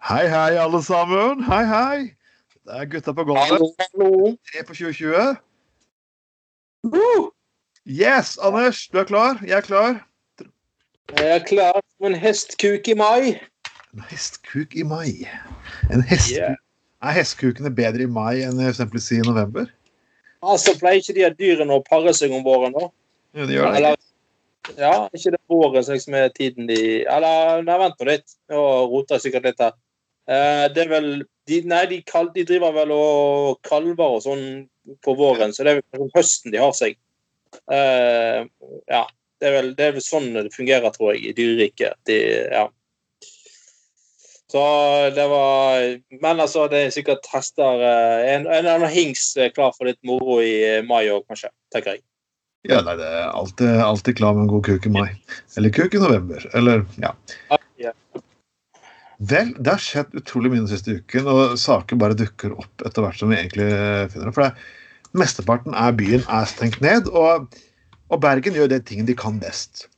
Hei, hei, alle sammen. Hei, hei. Det er gutta på gulvet. Tre på 2020. Uh, Yes, Anders, du er klar? Jeg er klar. jeg er klar som en hestkuk i mai. En hestkuk i mai. En hestkuk. Yeah. Er hestkukene bedre i mai enn f.eks. i november? Altså, pleier ikke de her dyrene å pare seg om våren, da? Ja, det gjør det. Eller, ja, ikke det våren som liksom er tiden de Eller, nei, vent nå litt. Nå roter jeg sikkert litt her. Eh, det er vel de, Nei, de, kal, de driver vel og kalver og sånn på våren, så det er vel høsten de har seg. Eh, ja. Det er, vel, det er vel sånn det fungerer, tror jeg, i dyreriket. De, ja. Så det var Men altså, det er sikkert hester eh, En en eller annen hings klar for litt moro i mai òg, kanskje. Tenker jeg. Ja, nei, det er alltid, alltid klar med en god kuk i mai. Eller kuk i november. Eller, ja. Ja. Vel, det har skjedd utrolig mye den siste uken, og saker bare dukker opp etter hvert som vi egentlig finner det. For det, mesteparten av byen er stengt ned, og, og Bergen gjør det tingen de kan best.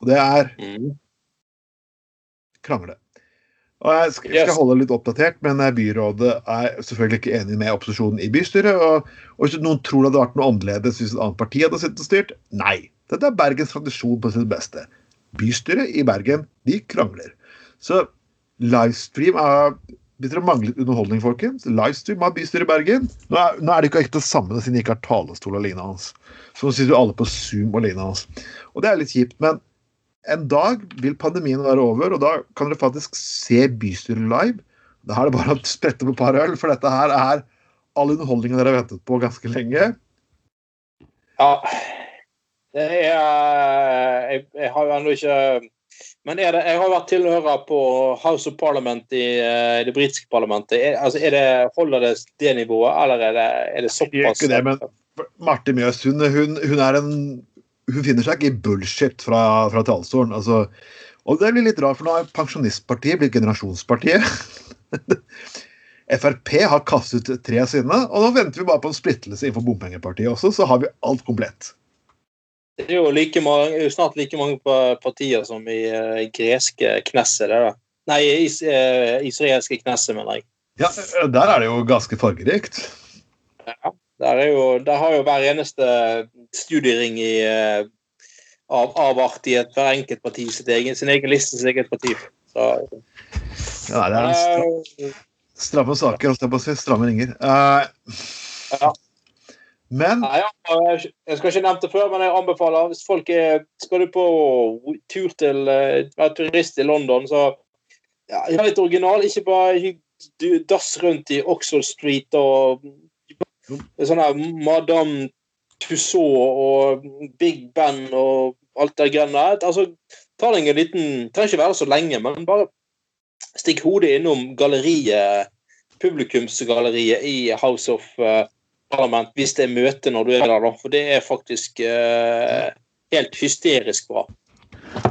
Og det er Mm. krangle. Og jeg skal, jeg skal holde litt oppdatert, men eh, byrådet er selvfølgelig ikke enig med opposisjonen i bystyret. Og, og hvis noen tror det hadde vært noe annerledes hvis et annet parti hadde sittet og styrt, nei. Dette er Bergens tradisjon på sitt beste. Bystyret i Bergen, de krangler. Så livestream er Begynner å mangle underholdning, folkens. Livestream av bystyret i Bergen. Nå er, nå er det ikke ekte det samme siden de ikke har talerstol alene hans. Så nå sitter jo alle på Zoom alene hans. Og det er litt kjipt, men en dag vil pandemien være over, og da kan dere faktisk se bystyret live. Da er det bare å sprette på et par øl, for dette her er all underholdningen dere har ventet på ganske lenge. Ja. Det er Jeg, jeg har jo ennå ikke Men det, jeg har vært tilhører på House of Parliament i eh, det britiske parlamentet. Er, altså, er det, holder det det nivået, eller er det, er det såpass det, men Marte Mjøs hun, hun, hun en Hun finner seg ikke i bullshit fra, fra talerstolen. Altså, og det blir litt rart, for nå har Pensjonistpartiet blitt generasjonspartiet. Frp har kastet ut tre av sine, og nå venter vi bare på en splittelse innenfor bompengepartiet også, så har vi alt komplett. Det er jo like mange, snart like mange partier som i uh, greske Knesset. Nei, is, uh, israelske Knesset, mener jeg. Ja, Der er det jo ganske fargerikt. Ja. Der, er jo, der har jo hver eneste studiering i uh, av, avartighet hver enkelt parti sitt egen, sin egen liste, sitt eget parti. Så, Ja, det er stramme saker, holdt jeg på å si. Stramme ringer. Uh, Ja. Men Nei, jeg jeg skal ikke nevne det før, men jeg anbefaler hvis folk er, skal du på tur til eh, være turist i London, så ja, litt original. Ikke bare dass rundt i Oxford Street og sånn her Madame Tussauds og Big Ben og alt det grønne. Altså, ta deg en liten Trenger ikke være så lenge, men bare stikk hodet innom galleriet, publikumsgalleriet i House of eh, Parliament hvis det er møte når du er der, da. For det er faktisk eh, helt hysterisk bra.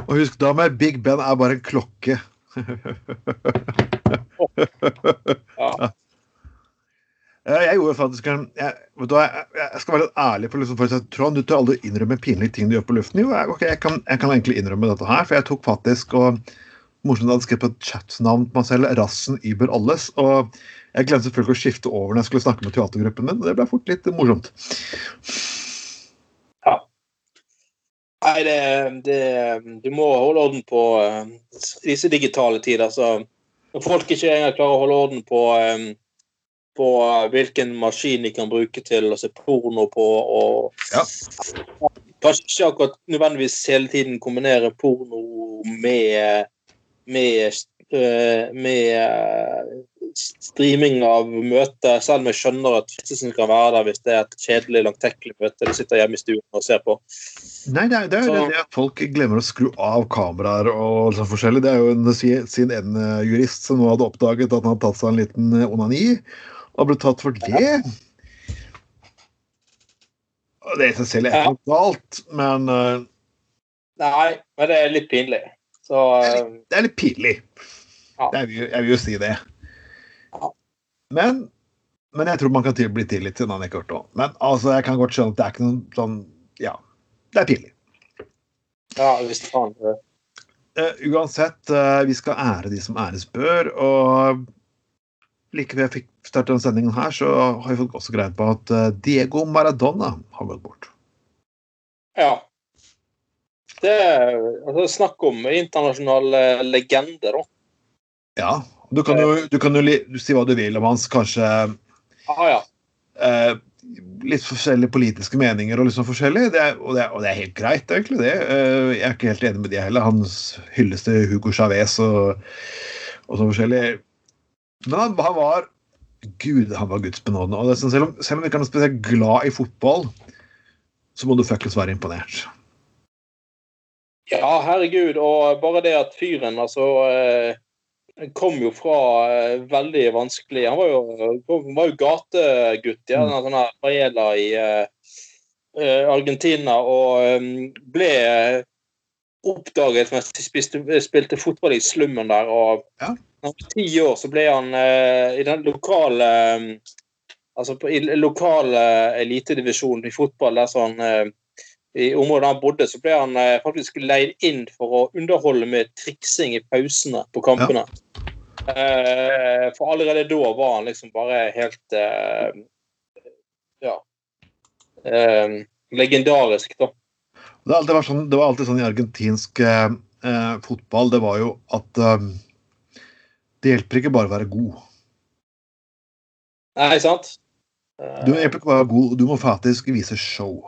Og husk da med Big Ben er bare en klokke. Ja. Eh, Jeg gjorde faktisk jeg, jeg, jeg skal være litt ærlig. på liksom, for jeg tror Du tør aldri innrømme pinlige ting du gjør på luften. Jo, jeg, ok, jeg, kan, jeg kan egentlig innrømme dette her, for jeg tok faktisk og Morsomt hadde skrevet på et chatnavn på meg selv, Rassen Über Alles. Og jeg glemte selvfølgelig å skifte over når jeg skulle snakke med teatergruppen min. Det ble fort litt morsomt. Nei, det, det Du må holde orden på eh, disse digitale tider. Så når folk ikke engang klarer å holde orden på eh, på hvilken maskin de kan bruke til å se porno på, og Ja. kanskje ikke akkurat nødvendigvis hele tiden kombinere porno med med, eh, med eh, streaming av møter, selv om jeg skjønner at fristelsen kan være der hvis det er et kjedelig, langtekkelig møte de sitter hjemme i stuen og ser på. Nei, det er, det er jo det at folk glemmer å skru av kameraer og sånn forskjellig. Det er jo en, sin en eh, jurist som nå hadde oppdaget at han hadde tatt seg en liten eh, onani, og ble tatt for det. Og det i seg selv er helt galt, men uh, Nei, men det er litt pinlig. Så eh, det er litt pinlig. Ja. Jeg, vil, jeg vil jo si det. Men, men jeg tror man kan til, bli tilgitt til ikke òg. Men altså, jeg kan godt skjønne at det er ikke noe sånn Ja, det er pinlig. ja, hvis faen uh, uansett, uh, vi skal ære de som æres bør. Og like før jeg fikk starte denne sendingen her, så har vi fått også greie på at uh, Diego Maradona har gått bort. Ja. Det er altså, snakk om internasjonal legende, da. Ja. Du kan jo, du kan jo du si hva du vil om hans kanskje ah, ja. eh, litt forskjellige politiske meninger og liksom forskjellig, det er, og, det er, og, det er, helt greit, egentlig, det. Eh, jeg er ikke helt enig med det heller. Hans hylleste Hugo Chávez og, og sånn forskjellig. Men han, han, var Gud, han var gudsbenådende. Og sånn, selv, om, selv om vi ikke er spesielt glad i fotball, så må du fuckings være imponert. Ja, herregud. Og bare det at fyren, altså eh kom jo fra uh, veldig vanskelig Han var jo, var jo gategutt. Ja, mm. sånn Mariela i uh, Argentina og um, ble oppdaget mens de spilte, spilte, fotball i slummen der. og ja. Når han var ti år så ble han uh, i den lokale um, altså på, i lokale elitedivisjonen i fotball der sånn i området han bodde, så ble han eh, faktisk leid inn for å underholde med triksing i pausene på kampene. Ja. Eh, for allerede da var han liksom bare helt eh, Ja. Eh, legendarisk, da. Det, alltid sånn, det, var alltid sånn i argentinsk eh, fotball, det var jo at eh, det hjelper ikke bare å være god. Nei, sant? Du hjelper ikke bare å være god, du må faktisk vise show.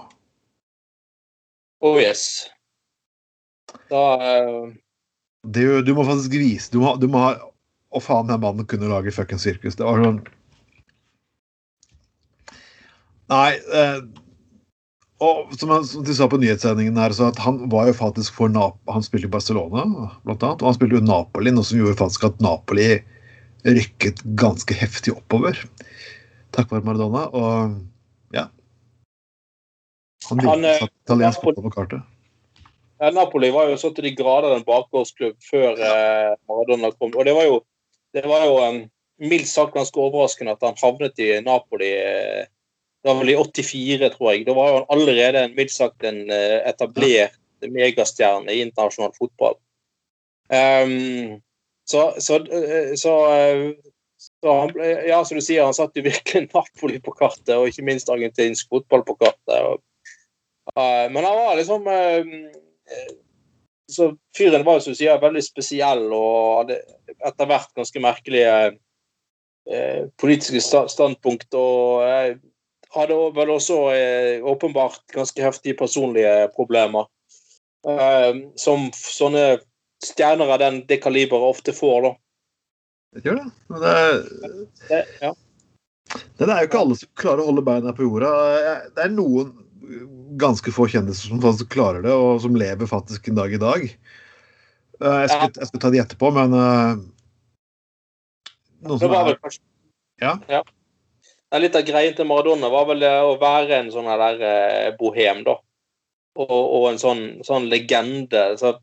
Oh yes. Da uh... det, Du må faktisk vise Du må, du må ha Å, faen, den mannen kunne lage fuckings sirkus. Det var sånn Nei uh, og som, de sa på nyhetssendingen her, så at han var jo faktisk for Nap Han spilte i Barcelona, blant annet. Og han spilte jo Napoli, noe som gjorde faktisk at Napoli rykket ganske heftig oppover. Takk for Maradona. Og ja, han virkelig satt italiensk fotball på kartet. Napoli var jo så til de grader en bakgårdsklubb før eh, Maradona kom. Og det var jo, det var jo um, mildt sagt ganske overraskende at han havnet i Napoli. Eh, det var vel i 84, tror jeg. Da var han allerede en mildt sagt en eh, etablert megastjerne i internasjonal fotball. Um, så, så, uh, så, uh, så han ble, ja, som du sier, han satte jo virkelig Napoli på kartet, og ikke minst argentinsk fotball på kartet. Og, men han var liksom uh, så Fyren var som sier, veldig spesiell og hadde etter hvert ganske merkelige uh, politiske sta standpunkt. Og hadde vel også åpenbart ganske heftige personlige problemer. som sånne stjerner av den, det kaliberet ofte får, da. Det gjør det. Men det, det, ja. det er jo ikke alle som klarer å holde beina på jorda. Det er noen ganske få kjendiser som faktisk klarer det, og som lever faktisk en dag i dag. Eh, jeg skal, jeg skal ta det etterpå, men uh, noen som er ja. ja. Litt av greien til Maradona var vel å være en sånn der eh, bohem, da. Og, og, en sånn, sånn legende. Så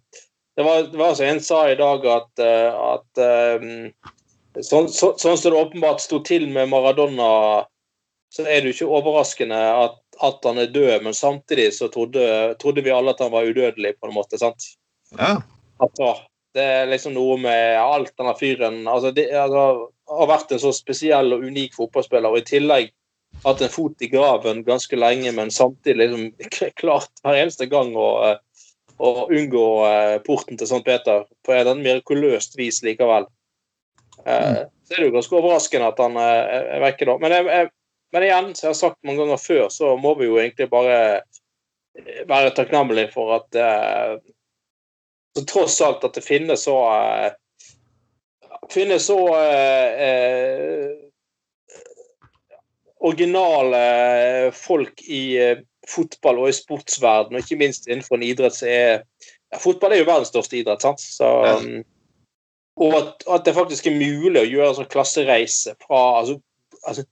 det var, det var altså En sa i dag at, at sånn, så, sånn som det åpenbart sto til med Maradona, så er det jo ikke overraskende at at han er død, men samtidig så trodde, trodde, vi alle at han var udødelig, på en måte. sant? Ja. Altså, det er liksom noe med alt denne fyren altså, det, altså, Har vært en så spesiell og unik fotballspiller, og i tillegg hatt en fot i graven ganske lenge, men samtidig liksom klart hver eneste gang å, å unngå eh, porten til St. Peter på et mirakuløst vis likevel. Eh, mm. Så er det jo ganske overraskende at han eh, er vekke da. Men jeg, jeg, men igjen, som jeg har sagt mange ganger før, så må vi jo egentlig bare eh, være takknemlige for at eh, så tross alt at det finnes så eh, finnes så eh, eh originale folk i eh, fotball og i sportsverden, og ikke minst innenfor en idrett som er ja, Fotball er jo verdens største idrett, sant? Så, ja. og at, at, det faktisk er mulig å gjøre en sånn klassereise fra altså, altså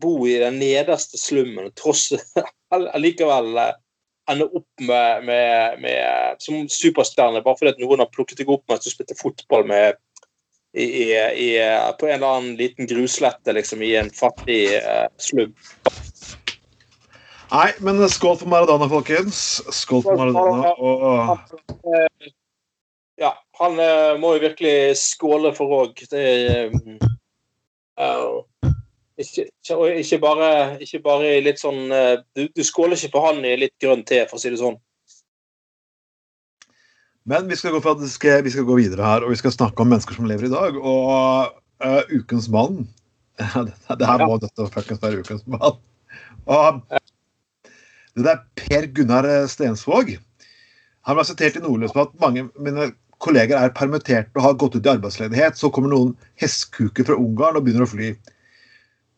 bo i den nederste slummen, tross allikevel eh, ende opp med, med, med, som superstjerne bare fordi at noen har plukket deg opp mens du spilte fotball med i, i, på en eller annen liten gruslette liksom, i en fattig uh, slum. Nei, men skål for Maradona, folkens. Skål for Maradona. Og ja, han eh, må jo virkelig skåle for òg. Det uh, ikke, ikke, bare, ikke bare i litt sånn uh, du, du, skåler ikke på han i litt grønn te, for å si det sånn. Men vi skal, gå, skal, vi skal, gå, videre her, og vi skal snakke om mennesker som lever i dag. Og uh, ukens mann Det her må dette fuckings være ukens mann. Og det er Per Gunnar Stensvåg. Han var sitert i Nordlys på at mange mine kolleger er permittert og har gått ut i arbeidsledighet, så kommer noen hestkuker fra Ungarn og begynner å fly.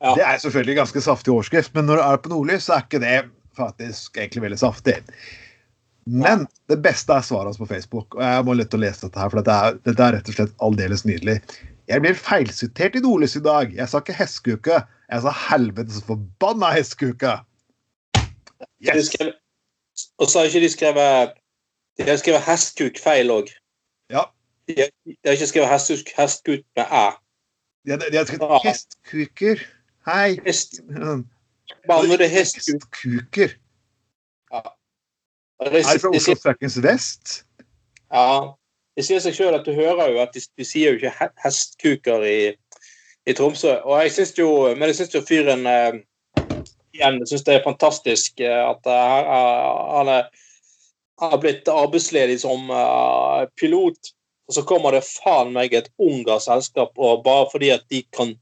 Ja. Det er selvfølgelig ganske saftig overskrift, men når du er på nordlys, så er ikke det faktisk egentlig veldig saftig. Men det beste er svaret hans på Facebook, og jeg må lette å lese dette her, for dette er, dette er rett og slett aldeles nydelig. Jeg blir feilsitert i Nordlys i dag. Jeg sa ikke hestkuke, jeg sa helvetes forbanna hestkuke. Yes. Og så har ikke de skrevet De har skrevet hestkuk feil òg. Ja. De har, de har ikke skrevet hestkuk, hestkuk med æ. De har, de har skrevet hestkuker. Hei. Hest. Baner når det er. Hestkuker. Ja. Er det fra Oslo fuckings vest? Ja. Det sier seg sjøl at du hører jo at de, de sier jo ikke hestkuker i, i Tromsø. Og jeg syns jo Men jeg syns jo fyren eh, igjen syns det er fantastisk eh, at uh, han er har blitt arbeidsledig som uh, pilot, og så kommer det faen meg et ungarsk selskap, og bare fordi at de kan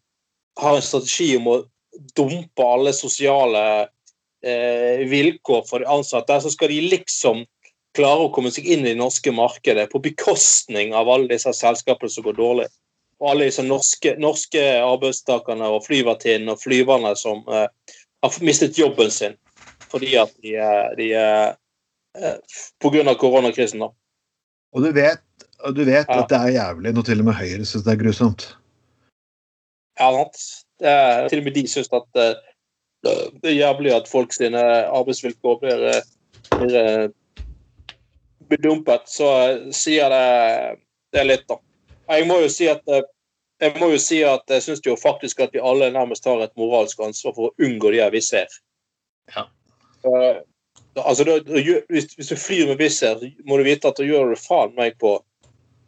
ha en strategi om å dumpe alle sosiale eh, vilkår for de ansatte, så skal de liksom klare å komme seg inn i det norske markedet på bekostning av alle disse selskapene som går dårlig. Og alle disse norske, norske arbeidstakerne og flyvertinnene og flyverne som eh, har mistet jobben sin fordi at de, de Eh, pga. koronakrisen. da. Og du vet, du vet ja. at det er jævlig når til og med Høyre syns det er grusomt? Ja, det er, til og med de syns at det, det er jævlig at folk sine arbeidsvilkår blir, blir, blir dumpet. Så sier det, det litt, da. Jeg må jo si at jeg må jo si at jeg syns jo faktisk at vi alle nærmest har et moralsk ansvar for å unngå de her vi ser. Ja. Altså, da, hvis, hvis, du flyr med Wizz Air, må du vite at da gjør du faen meg på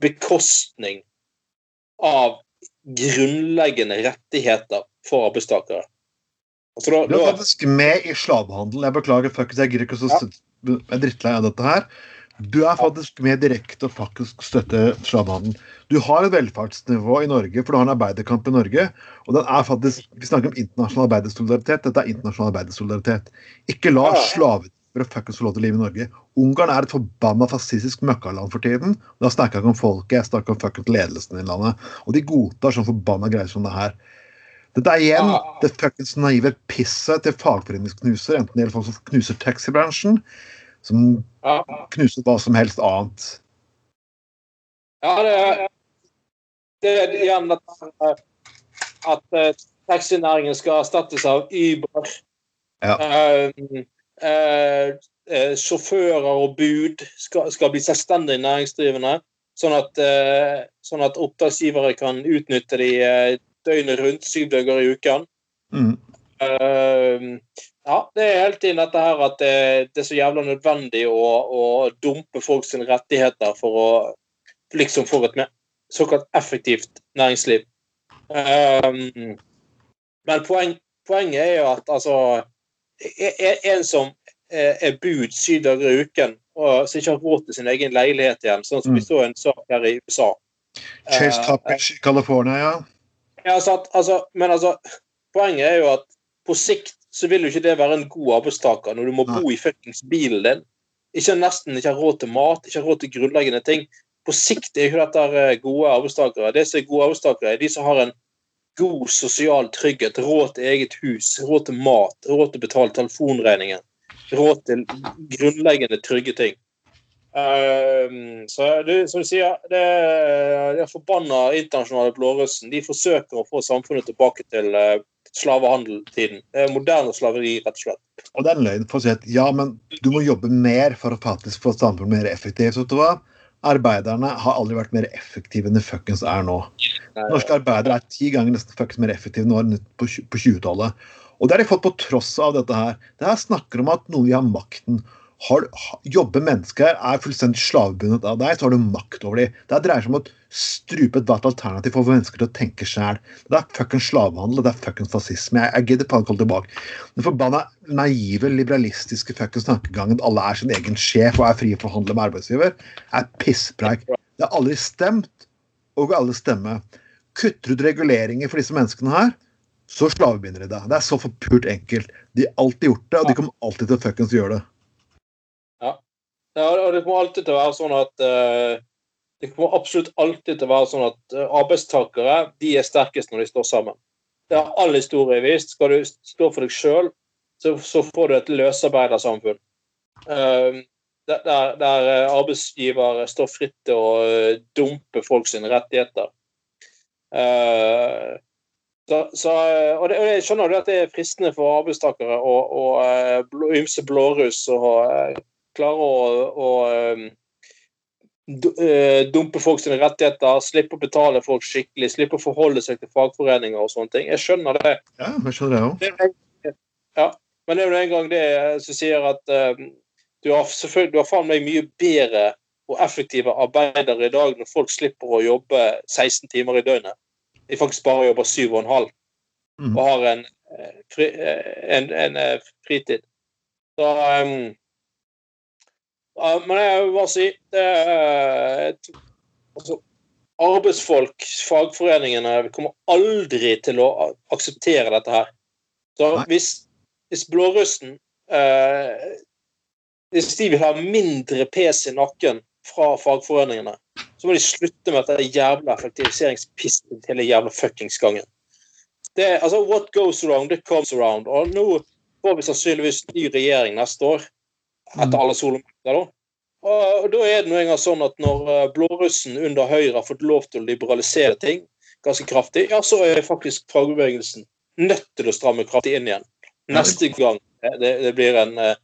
bekostning av grunnleggende rettigheter for arbeidstakere. Altså, da, du er faktisk med i slavehandel. Jeg beklager, fuckings, jeg gidder ikke å er drittlei av dette her. Du er faktisk med direkte og faktisk støtter slavehandel. Du har et velferdsnivå i Norge, for du har en arbeiderkamp i Norge. og den er faktisk, Vi snakker om internasjonal arbeidersolidaritet. Dette er internasjonal arbeidersolidaritet. Ikke la slaver for å fuckings få lov til å leve i Norge. Ungarn er et forbanna fascistisk møkkaland for tiden. og Da snakker jeg ikke om folket, jeg snakker om fuckings ledelsen i landet. Og de godtar sånn forbanna greier som det her. Dette er igjen det fuckings naive pisset til fagforeningsknuser, enten det gjelder folk som knuser taxibransjen, som knuser hva som helst annet. Ja, det er, det er igjen at, at uh, taxinæringen skal erstattes av Uber. Ja. Uh, Eh, eh, sjåfører og bud skal, skal, bli selvstendig næringsdrivende. Sånn at, eh, sånn at oppdragsgivere kan utnytte de eh, døgnet rundt, syv dager i uken. Mm. Eh, ja, det er hele tiden dette her at det, det er så jævla nødvendig å, å dumpe folks rettigheter for å liksom få et mer såkalt effektivt næringsliv. Men poeng, poenget er jo at altså en som er bud syv dager i uken, og som ikke har råd til sin egen leilighet igjen, sånn som vi mm. så en sak her i USA. Chase Tappish i California, ja. ja at, altså, men altså, poenget er jo at på sikt så vil jo ikke det være en god arbeidstaker når du må bo i fuckings bilen din. Ikke nesten ikke har råd til mat, ikke har råd til grunnleggende ting. På sikt er jo dette eh, gode arbeidstakere. Det som er gode arbeidstakere, er de som har en god sosial trygghet, råd til eget hus, råd til mat, råd til å betale telefonregningen, råd til grunnleggende trygge ting. Um, så du, som du sier, det, de forbanna internasjonale blårussen de forsøker å få samfunnet tilbake til uh, slavehandeltiden. Det er moderne slaveri, rett og slett. Og det er løgn for å si at ja, men du må jobbe mer for å faktisk få samfunnet mer effektivt. vet du hva? Arbeiderne har aldri vært mer effektive enn de fuckings er nå. Norske arbeidere er ti ganger nesten fuckings mer effektive nå enn på 20-tallet. Og det har de fått på tross av dette her. Det her snakker om at noen vil ha makten. Har, jobber mennesker er fullstendig slavebundet av deg, så har du makt over dem. Det dreier seg om å strupe ethvert alternativ for mennesker til å tenke sjæl. Det er fuckings slavehandel, det er fuckings fascisme. Jeg, jeg gidder faen ikke holde tilbake. Den forbanna naive, liberalistiske fuckings tankegangen alle er sin egen sjef og er frie for å handle med arbeidsgiver, er pisspreik. Det har aldri stemt, og alle stemmer. Kutter ut reguleringer for disse menneskene her, så slavebinder de deg. Det er så forpult enkelt. De har alltid gjort det, og de kommer alltid til å fuckings gjøre det. Ja, og det kommer alltid til å være sånn at uh, Det kommer absolutt alltid til å være sånn at uh, arbeidstakere de er sterkest når de står sammen. Det har all historie vist. Skal du stå for deg sjøl, så, så, får du et løsarbeidersamfunn. Uh, der, der, arbeidsgiver står fritt til å dumpe folk sine rettigheter. Så, så, og, det, jeg skjønner at det er fristende for arbeidstakere å ymse blåruss og klarer å, å um, dumpe folk sine rettigheter, slippe å betale folk skikkelig, slippe å forholde seg til fagforeninger og sånne ting. Jeg skjønner det. Ja, jeg skjønner det òg. Ja, men det er jo en gang det som sier at um, du har selvfølgelig du har faen meg mye bedre og effektive arbeidere i dag når folk slipper å jobbe 16 timer i døgnet. De faktisk bare jobber 7,5 mm. og har en, fri, en, en, fritid. Så um, men jeg vil bare si det er altså, Arbeidsfolk, fagforeningene, kommer aldri til å akseptere dette her. Så hvis, hvis blårussen eh, Hvis de vil ha mindre pes i nakken fra fagforeningene, så må de slutte med dette jævla effektiviseringspisset hele jævla fuckings gangen. Det, altså, What goes around, it comes around. Og nå får vi sannsynligvis ny regjering neste år etter alle solomøter. Da. Og da er det nå engang sånn at når eh, blårussen under Høyre har fått lov til å liberalisere ting ganske kraftig, ja, så er faktisk fagbevegelsen nødt til å stramme kraftig inn igjen. Neste gang eh, det, det blir en, eh,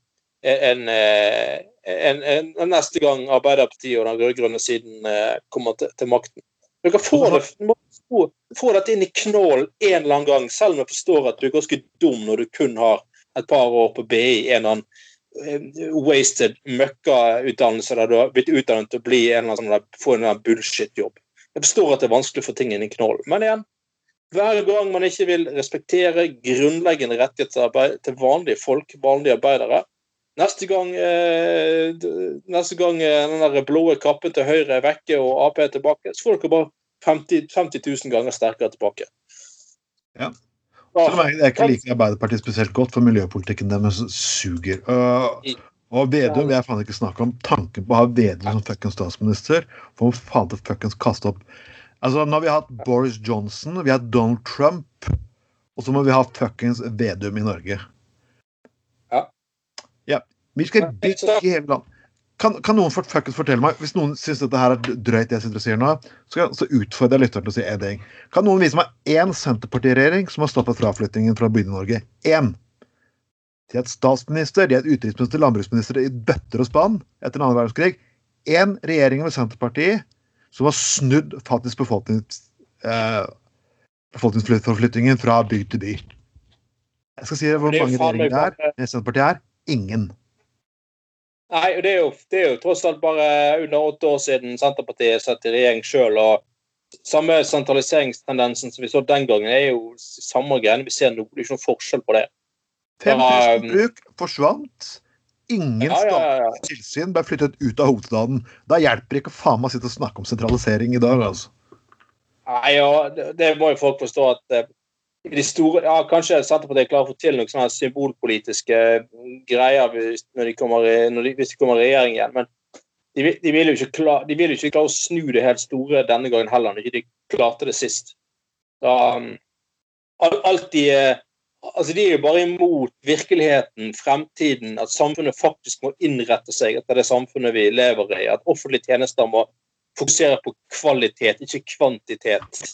en, en, en, Neste gang Arbeiderpartiet og den rød-grønne siden kommer til, til makten. Dere får, det, få, få dette inn i knålen en eller annen gang, selv om jeg forstår at du er ganske dum når du kun har et par år på BI, en eller annen wasted møkkautdannelse der du har blitt utdannet til å bli en eller annen sånn, få en bullshit-jobb. Jeg forstår at det er vanskelig å få ting inn i knoll, men igjen hver gang man ikke vil respektere grunnleggende rettigheter til vanlige folk, vanlige arbeidere Neste gang, eh, neste gang eh, den der blå kappen til Høyre er vekke og Ap er tilbake, så får dere bare 50, 50 000 ganger sterkere tilbake. Ja. Selv om jeg ikke liker Arbeiderpartiet spesielt godt, for miljøpolitikken deres suger. Uh, og Vedum vil jeg faen ikke snakke om. Tanken på å ha Vedum som fuckings statsminister får faen til fuckings kaste opp. Altså, Nå har vi hatt Boris Johnson, vi har Donald Trump, og så må vi ha fuckings Vedum i Norge. Ja. ja. Vi skal bygge hele landet. Kan, kan, noen fuckings fortelle meg, Hvis noen syns dette her er drøyt, det jeg sitter og sier nå, så, så utfordrer jeg lytteren til å si én ting. Kan noen vise meg én Senterparti-regjering som har stoppet fraflyttingen fra Bygde-Norge? Én. De er et statsminister, de er et utenriksminister, landbruksminister i bøtter og spann etter annen verdenskrig. Én regjering med Senterpartiet som har snudd faktisk befolknings, eh, befolkningsforflyttingen fra bygd til by. Jeg skal si hvor mange regjeringer det er. Senterpartiet er ingen. Nei, det er, jo, det er jo tross alt bare under åtte år siden Senterpartiet satt i regjering sjøl. Samme sentraliseringstendensen som vi så den gangen, er jo samme greiene vi ser nå. Det er ikke noen forskjell på det. 5000 bruk forsvant. Ingen ja, ja, ja. tilsyn ble flyttet ut av hovedstaden. Da hjelper ikke faen meg å sitte og snakke om sentralisering i dag, altså. Nei, ja, det, det må jo folk forstå at eh, de store, ja, Kanskje Senterpartiet klarer å få til noen sånne symbolpolitiske greier hvis, de kommer, de, hvis de kommer i regjering igjen. Men de, de, vil jo ikke klare, de vil jo ikke klare å snu det helt store denne gangen heller, når de klarte det sist. Da, um, alt de, altså de er jo bare imot virkeligheten, fremtiden, at samfunnet faktisk må innrette seg etter det samfunnet vi lever i. At offentlige tjenester må fokusere på kvalitet, ikke kvantitet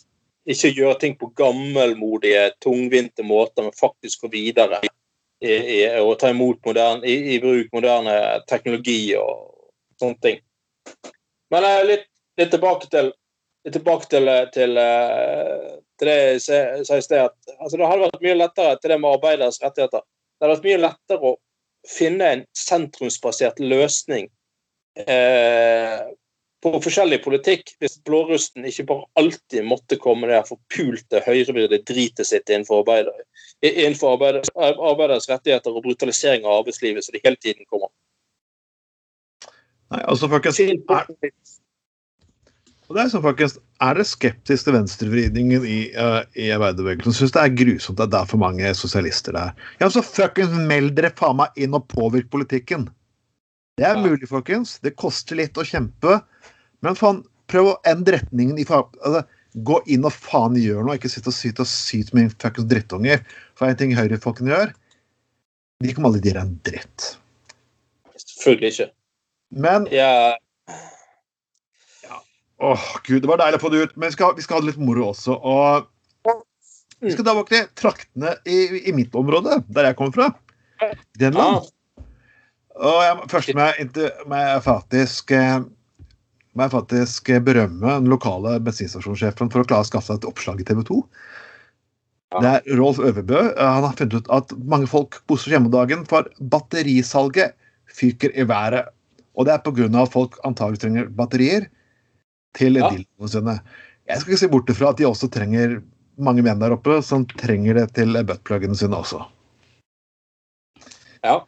ikke gjøre ting på gammelmodige, tungvinte måter, men faktisk gå videre i, i, og ta imot moderne, i, i, bruk moderne teknologi og sånne ting. Men litt, litt, tilbake til litt tilbake til, til, uh, til det jeg sa i sted, at altså, det hadde vært mye lettere til det med arbeideres rettigheter. Det hadde vært mye lettere å, finne en sentrumsbasert løsning eh, på forskjellig politikk hvis blårusten ikke bare alltid måtte komme det forpulte høyrevridde dritet sitt innenfor, arbeider, innenfor arbeider, arbeideres rettigheter og brutalisering av arbeidslivet som det hele tiden kommer. Nei, altså folkens, er, og det er sånn faktisk, er det skeptisk til venstrevridningen i, uh, i arbeiderbevegelsen? Syns det er grusomt at det er for mange sosialister der. Ja, så fuckings meld dere faen meg inn og påvirk politikken. Det er mulig, folkens. Det koster litt å kjempe. Men faen, prøv å endre retningen i altså, Gå inn og faen gjør noe, ikke sitte og syt og syt med fuckings drittunger. For en ting høyrefolkene gjør, de kommer aldri til å gjøre en dritt. Selvfølgelig ikke. Men ja. ja. Åh, gud, det var deilig å få det ut. Men vi skal, vi skal ha det litt moro også. Og vi skal da våkne traktene i, i, mitt område, der jeg kommer fra. Grenland. Og jeg, først må jeg, må jeg faktisk eh, må jeg faktisk berømme den lokale bensinstasjonssjefen for å klare å skaffe seg et oppslag i TV 2. Det er Rolf Øverbø. Han har funnet ut at mange folk koser hjemme om dagen, for batterisalget fyker i været. Og det er pga. at folk antagelig trenger batterier til ja. dildoene sine. Jeg skal ikke se bort ifra at de også trenger mange menn der oppe som trenger det til buttpluggene sine også. Ja.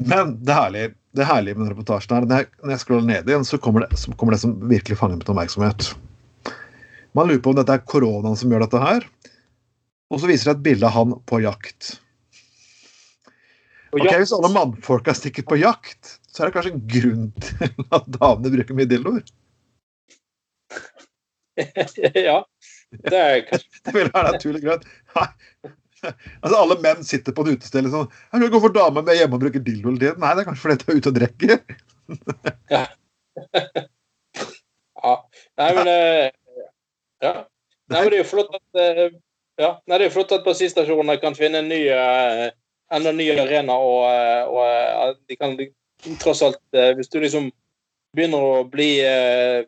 Men det herlige, det herlige med den reportasjen er at når jeg scroller ned igjen, så kommer det, så kommer det som virkelig fanger min oppmerksomhet. Man lurer på om dette er koronaen som gjør dette her. Og så viser det et bilde av han på jakt. Ok, Hvis alle mannfolka stikker på jakt, så er det kanskje en grunn til at damene bruker mye dildoer? ja. Det er kanskje Det vil være naturlig greit. Altså, alle menn sitter på en utested liksom. Jeg skal gå for dame med hjemme og bruker dildo hele tiden. Nei, det er kanskje fordi de er ute og drikker. ja. Nei, men eh, Ja. Nei, men det er jo flott at eh, ja. Nei, det er flott at bensinstasjonene kan finne en ny, uh, enda ny arena, og, og uh, de kan tross alt uh, Hvis du liksom begynner å bli uh,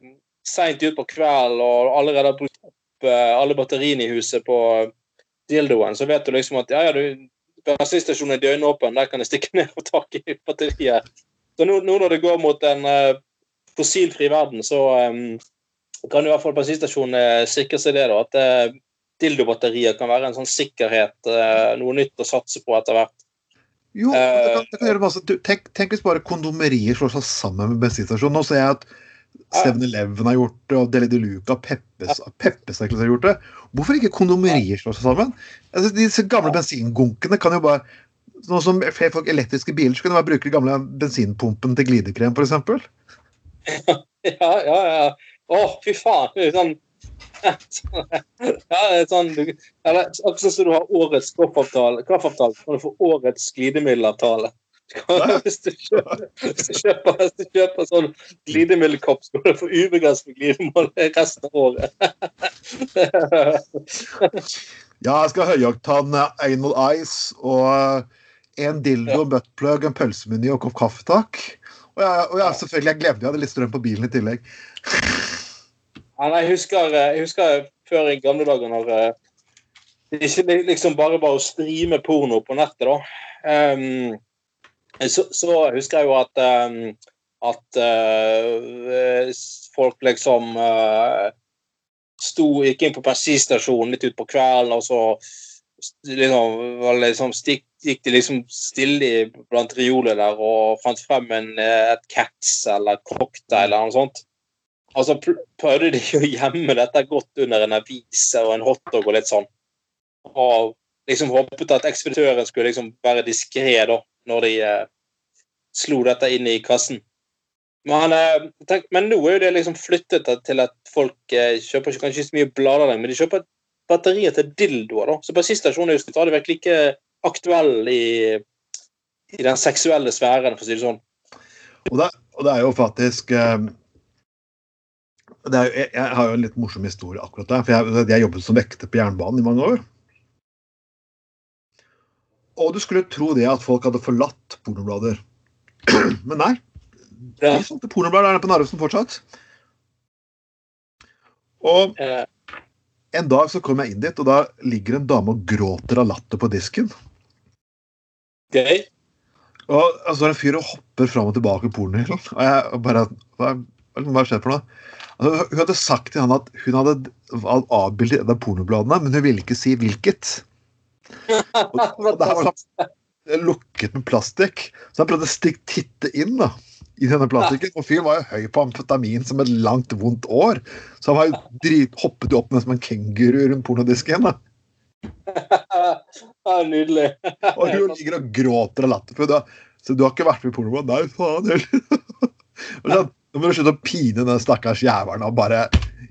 seint utpå kvelden og allerede har brukt opp alle batteriene i huset på dildoen, så vet du liksom at ja, ja, du, bensinstasjonen er døgnåpen, der kan jeg stikke ned og tak i batteriet. Så nå, nå, når det går mot en uh, fossilfri verden, så um, kan i hvert fall bensinstasjonene sikre seg det, da, at uh, dildobatterier kan være en sånn sikkerhet, uh, noe nytt å satse på etter hvert. Jo, det kan, det kan gjøre masse. Tenk, tenk, hvis bare kondomerier slår seg sammen med bensinstasjonen. Nå ser jeg at 7-Eleven har gjort det, og Deli de Luca, Peppes, Peppes har gjort det. Hvorfor ikke kondomerier slår seg sammen? Altså, disse gamle bensingunkene kan jo bare Nå som flere folk elektriske biler, så kan de bare bruke den gamle bensinpumpen til glidekrem, f.eks. Ja, ja, ja. Å, fy faen. Sånn, ja, det er sånn akkurat som du har årets kaffeavtale, kaffeavtale kan du få årets glidemiddelavtale. Hvis du kjøper, hvis du kjøper, hvis du kjøper sånn glidemiddelkopp, så kan du få ubegrenset glidemål resten av året. ja, jeg skal ha høyoktan anal ice og en dildo, ja. buttplug, en pølsemeny og kopp kaffe, takk. Og, jeg, og jeg, selvfølgelig, jeg glemte jeg hadde litt strøm på bilen i tillegg. Ja, jeg, husker, jeg husker før i gamle dager når eh, det ikke liksom bare bare å streame porno på nettet, da. Um, så, så, husker jeg jo at, um, at uh, folk liksom uh, sto, gikk inn på bensinstasjonen litt utpå kvelden, og så liksom, liksom stikk, gikk de liksom stille blant reolene der og fant frem en, et Cats eller cocktail eller noe sånt. Og så prøvde de å gjemme dette godt under en avis og en hotdog og litt sånn. Og liksom håpet at ekspeditøren skulle liksom være diskré da når de eh, slo dette inn i kassen. Men, eh, tenk, men, nå er jo det liksom flyttet til at folk eh, kjøper kanskje ikke så mye blader lenger, men de kjøper batterier til dildoer. Så bensinstasjonen er jo stadig vekk like aktuell i, i, den seksuelle sfæren, for å si det sånn. Og det, og det er jo faktisk eh, er, jeg, jeg, har jo en litt morsom historie akkurat der. for Jeg, jeg jobbet som vekter på jernbanen i mange år. Og du skulle tro det at folk hadde forlatt pornoblader. Men nei. De solgte pornoblader der på Narvesen fortsatt. Og en dag så kom jeg inn dit, og da ligger en dame og gråter av latter på disken. Gøy. Og så er det en fyr og hopper fram og tilbake i pornohyllen. Og jeg bare Hva hva skjer for noe? Altså, hun hadde sagt til han at hun hadde avbildet et av pornobladene, men hun ville ikke si hvilket. Og, og det her var lukket med plastikk, så han prøvde å stikke titte inn da, i denne plastikken. Og fyren var jo høy på amfetamin som et langt, vondt år, så han var jo drit, hoppet jo opp med som en kenguru rundt pornodisken. da. Ja, nydelig. Og hun ligger og gråter av latter. for da- Så du har ikke vært med i pornoblad? Nei, faen heller. Nå må du slutte å pine den stakkars jævelen og bare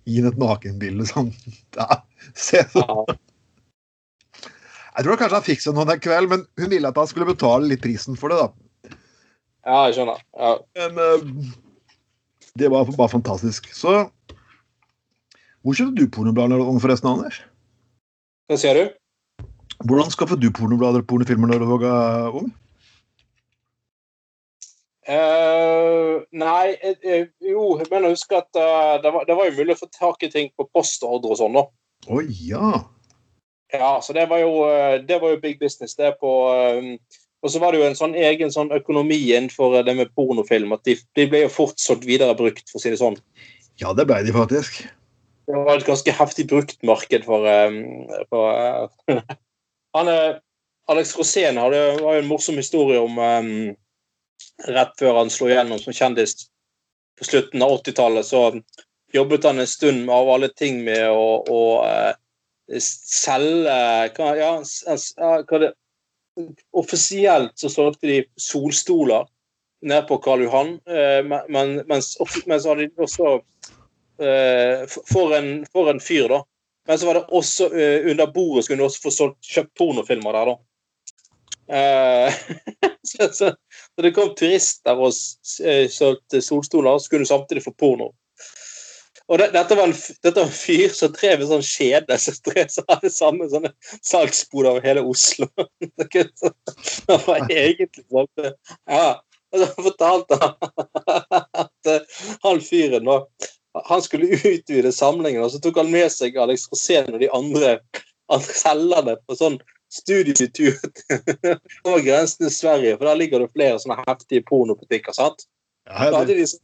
gi ham et nakenbilde sånn. Ja, se sånn. Jeg tror kanskje han fikk seg noen en kveld, men hun ville at han skulle betale litt prisen for det. da. Ja, jeg skjønner. Ja. Men uh, det var bare fantastisk. Så Hvor kjøpte du pornoblader da du var ung, forresten, Anders? Hva sier du? Hvordan skaffet du pornoblader og pornofilmer da du var eh, ung? Uh, nei, uh, jo, jeg mener å huske at uh, det, var, det var jo mulig å få tak i ting på postordre og sånn, da. Å ja. Ja, så det var jo, eh, det var jo big business. det på... eh, og så var det jo en sånn egen sånn økonomi innenfor det med pornofilm. At de, de ble jo fort solgt videre brukt, for å si det sånn. Ja, det ble de faktisk. Det var et ganske heftig bruktmarked for, eh, for eh, han, eh, Alex Rosén hadde var jo en morsom historie om eh, Rett før han slo igjennom som kjendis på slutten av 80-tallet, så jobbet han en stund med av alle ting med å, å eh, selge ja, hva det, Offisielt så solgte de solstoler nede på Karl Johan, eh, men, men, så hadde de også eh, for- en, for en fyr, da. Men så var det også eh, under bordet skulle du også få solgt, kjøpt pornofilmer der, da. Så, så, så det kom turister og solgte solstoler, så kunne du samtidig få porno. Og det, dette, var en, dette var en fyr som drev en sånn kjede som som hadde samme sånne salgsbod over hele Oslo. det var egentlig sånn Ja. Og så fortalte han at eh, han fyren da han skulle utvide samlingen, og så tok han med seg Alex Rosén og de andre, andre selgerne på sånn studietur over grensen til Sverige, for der ligger det flere sånne heftige pornobutikker. sant? Ja, Da hadde de, så-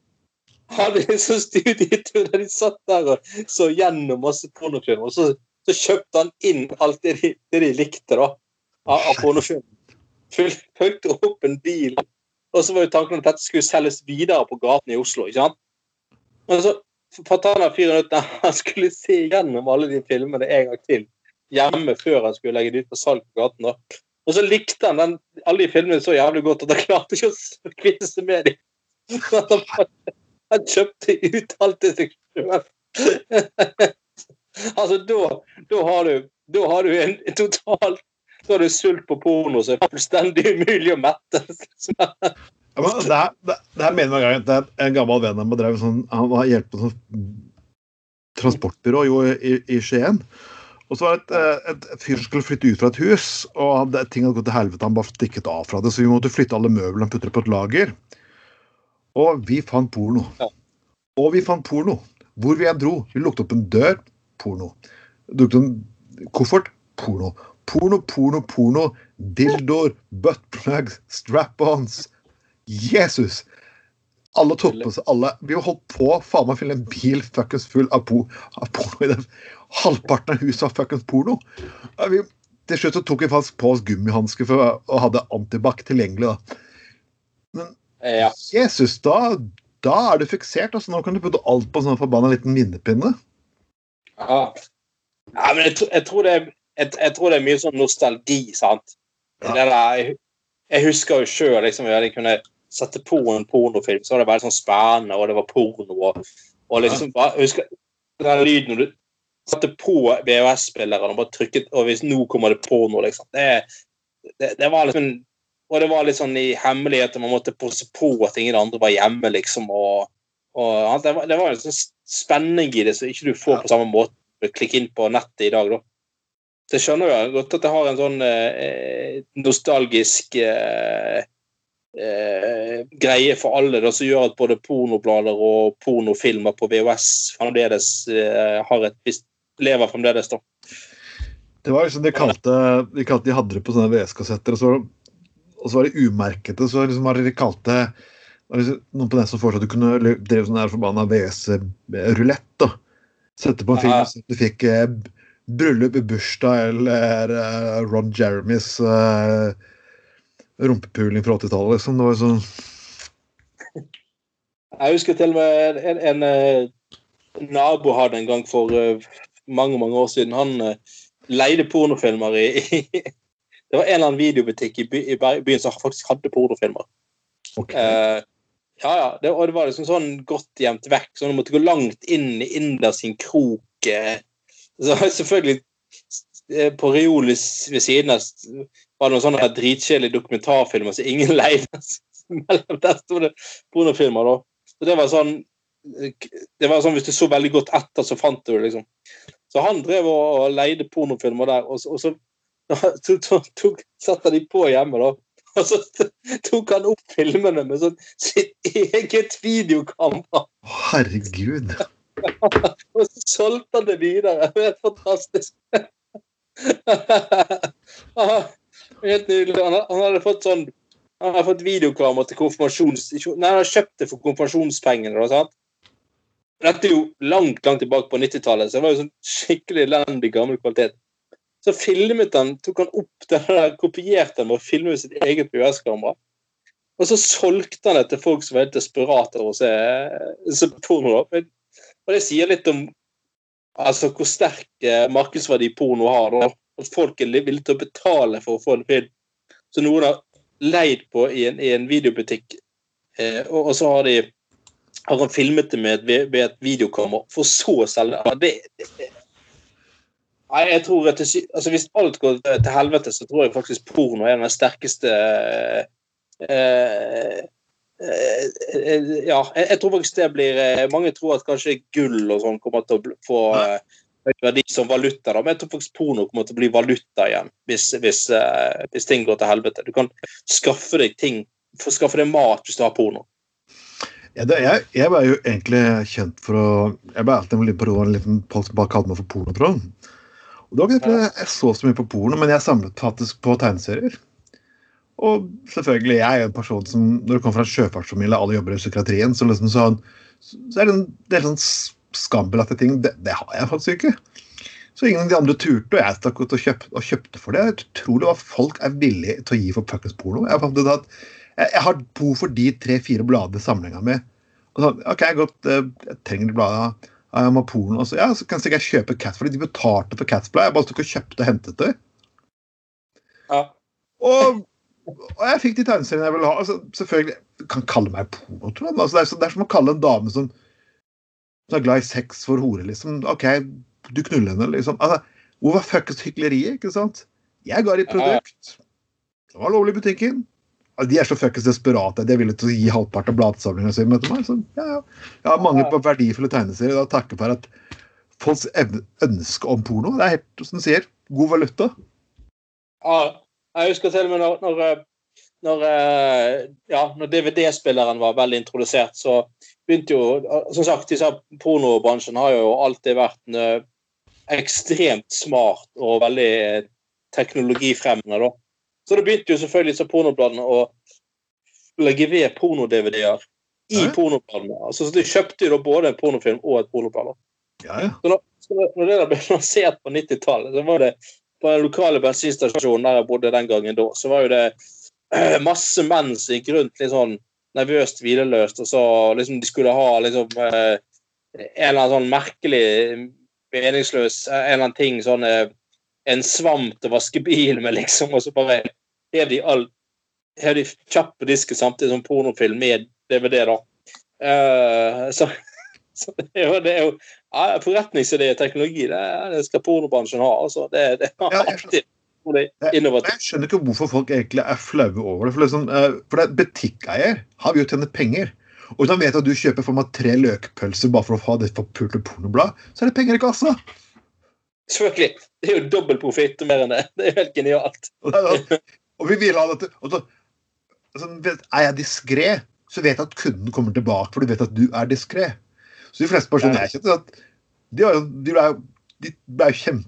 hadde de sånn studietur der de satt der og så gjennom masse pornofilmer, og så, så kjøpte han inn alt det de, det de likte da, av, av pornofilmer. Fulgte opp en bil, og så var jo tanken at dette skulle selges videre på gaten i Oslo. ikke sant? Men så fortalte han fyren ut han skulle se gjennom alle de filmene en gang til hjemme før han skulle legge det ut på salg på gaten. da. Og så likte han den, alle de filmene så jævlig godt at han klarte ikke å kvitte seg med dem. Han, han kjøpte ut alt det seg sjøl. altså, da, da har du da har du en total Da har du sult på porno som er fullstendig umulig å mette. ja, men det, det, det her mener jeg det er en gammel venn av meg drev sånn, han var på sånn transportbyrå jo, i, i Skien. Og så var det et, et, fyr som skulle flytte ut fra et hus, og hadde, ting hadde gått til helvete. Han bare stikket av fra det, så vi måtte flytte alle møblene og putte det på et lager. Og vi fant porno. Ja. Og vi fant porno. Hvor vi enn dro. Vi lukket opp en dør. Porno. Lukket en koffert. Porno. Porno, porno, porno. Dildoer, buttplugs, strap-ons. Jesus! Alle på seg alle. Vi holdt på faen meg å finne en bil fuckings full av, po av porno. i den. Halvparten av huset var fuckings porno. Vi, til slutt så tok vi faktisk på oss gummihansker og hadde antibac tilgjengelig. da. Ja. Jesus, da, da er du fiksert. altså Nå kan du putte alt på en sånn forbanna liten minnepinne. Ja. ja men jeg, jeg, tror det jeg, jeg tror det er mye sånn nostalgi, sant. Ja. Det der, jeg, jeg husker jo sjøl liksom, jeg kunne sette på en pornofilm, så var det veldig sånn spennende, og det var porno. Og, og liksom, bare, jeg husker den lyden når du satte på VHS-spilleren og bare trykket Og hvis nå kommer det porno, liksom. Det, det, det var liksom Og det var litt sånn i hemmelighet, man måtte passe på at ingen andre var hjemme, liksom. og og det var, det var en sånn spenning i det som ikke du får på samme måte å klikke inn på nettet i dag. da. Så jeg skjønner jo godt at det har en sånn eh, nostalgisk eh, eh, greie for alle, da, som gjør at både pornoblader og pornofilmer på VHS fremdeles eh, har et visst lever fremdeles. da. Det var liksom De kalte, de kalte de hadde det på sånne VS-kassetter. og så og så var det umerkete, så liksom var det de kalte det noen på det som foreslo at du kunne drive sånn der forbanna VS-rulett. da. Sette på en film så du fikk eh, bryllup bursdag eller eh, Ron Jeremys eh, rumpepuling fra 80-tallet. Liksom. Det var sånn Jeg husker til og med en, en, en nabo hadde en gang for eh, mange mange år siden. Han eh, leide pornofilmer i, i Det var en eller annen videobutikk i, by, i byen som faktisk hadde pornofilmer. Okay. Eh, ja, ja, det, og det var liksom sånn godt gjemt vekk. Så du måtte gå langt inn i Inder sin krok. eh. Så selvfølgelig eh, På Reolis ved siden av var det noen sånne dritkjedelige dokumentarfilmer som ingen leide. Mellom der sto det pornofilmer, da. Så det var sånn det var sånn Hvis du så veldig godt etter, så fant du det, liksom. Så han drev og leide pornofilmer der, og så, og så tok, tok, satte de på hjemme, da. Og så tok han opp filmene med sånn sitt eget videokamera. Herregud. Og så solgte han det videre. Er helt fantastisk. Helt nydelig. Han, han hadde fått sånn Han har fått videokamera til konfirmasjons... Nei, han hadde kjøpt det for konfirmasjonspengene. Da, sant? Dette er jo langt langt tilbake på 90-tallet, så det var jo sånn skikkelig elendig gammel kvalitet. Så filmet han, tok han opp den der, kopierte den og filmet sitt eget VHS-kamera. Og så solgte han det til folk som var helt desperate over å se, se porno. Og det sier litt om altså, hvor sterk eh, markedsverdi porno har. Da. At folk er li- villige til å betale for å få en film. Så noen har leid på i en, i en videobutikk, eh, og, og så har de har han filmet det med et, med et videokamera, for så å selge det. det- det- Nei, jeg tror at det, altså Hvis alt går til helvete, så tror jeg faktisk porno er den sterkeste eh, eh, eh, Ja, jeg, tror faktisk det blir eh, Mange tror at kanskje gull og sånn kommer til å få eh, verdi som valuta, da, men jeg tror faktisk porno kommer til å bli valuta igjen hvis, hvis, eh, hvis ting går til helvete. Du kan skaffe deg ting, skaffe deg mat hvis du har porno. Ja, det, jeg, jeg ble jo egentlig kjent for å Jeg ble alltid med på roen en liten folk som bare kalte meg for pornotroll. Og det var ikke fordi jeg så så mye på porno, men jeg samlet faktisk på tegneserier. Og selvfølgelig, jeg er jo en person som Når det kommer fra en sjøfartsfamilie, alle jobber i psykiatrien, så liksom sånn så er det en del sånn skambelagte ting. Det, det har jeg faktisk ikke. Så ingen av de andre turte, og jeg stakk ut og kjøpte, og kjøpte for det. Jeg tror utrolig hva folk er villige til å gi for fuckings porno. Jeg, fant ut at jeg, jeg har behov for de tre-fire bladene i sammenligna mi. Og sånn, ok, godt, eh, jeg trenger de bladene. Porno. Og så, ja, så kan jeg kjøpe fordi de betalte for Cats-blad. Jeg bare tok og kjøpte og hentet det. Ja. Og, og jeg fikk de tegneseriene jeg ville ha. Altså, selvfølgelig, du kan kalle meg pornotroll. Altså, det, er, så- det er som å kalle en dame som, som er glad i sex for hore, liksom. OK, du knuller henne, liksom. Altså, hvor var fuckings hykleriet, ikke sant? Jeg ga de et produkt. Det var lovlig i butikken. De er så fuckings desperate. De er villige til å gi halvparten av bladsamlinga si til meg. Så, ja, ja. Jeg har mange på verdifulle tegneserier. Da takker for at folks ønske om porno Det er helt som du sier, god valuta. Ja, jeg husker til og med når, når, eh, når, eh, ja, når DVD-spilleren var veldig introdusert, så begynte jo Som sagt, disse pornobransjen har jo alltid vært en ekstremt smart og veldig teknologifremmende, da. Så det begynte jo selvfølgelig disse pornobladene å legge ved porno-DVD-er i Ja. pornobladene. Altså, så de kjøpte jo da både en pornofilm og et pornoblad. da. Ja, ja. Så når, så når det ble lansert på 90-tallet, så var det på den lokale bensinstasjonen der jeg bodde den gangen da, så var jo det masse menn som gikk rundt litt sånn nervøst hvileløst, og så liksom de skulle ha liksom eh, en eller annen sånn merkelig, meningsløs eh, en eller annen ting, sånn eh, en svamp til å vaske bilen med, liksom, og så bare hev de all hev de kjapt på disken samtidig som pornofilm med DVD, da. Uh, så, så det er jo, det er jo ja, Forretningsidé og teknologi, det, det skal pornobransjen ha. altså. Det, det er Ja, jeg alltid. Jeg skjønner ikke hvorfor folk egentlig er flaue over det. For, liksom, eh, for det er butikkeier har jo tjent penger. Og hvis han vet at du kjøper for meg tre løkpølser bare for å ha det forpulte pornoblad, så er det penger i kassa. Selvfølgelig. Det er jo dobbel profitt og mer enn det. Det er jo helt genialt. Og, vi vil ha dette. Og så, altså, er jeg diskré, så vet jeg at kunden kommer tilbake, for du vet at du er diskré. Så de fleste personer jeg kjente, at de, var de ble de ble kjempe,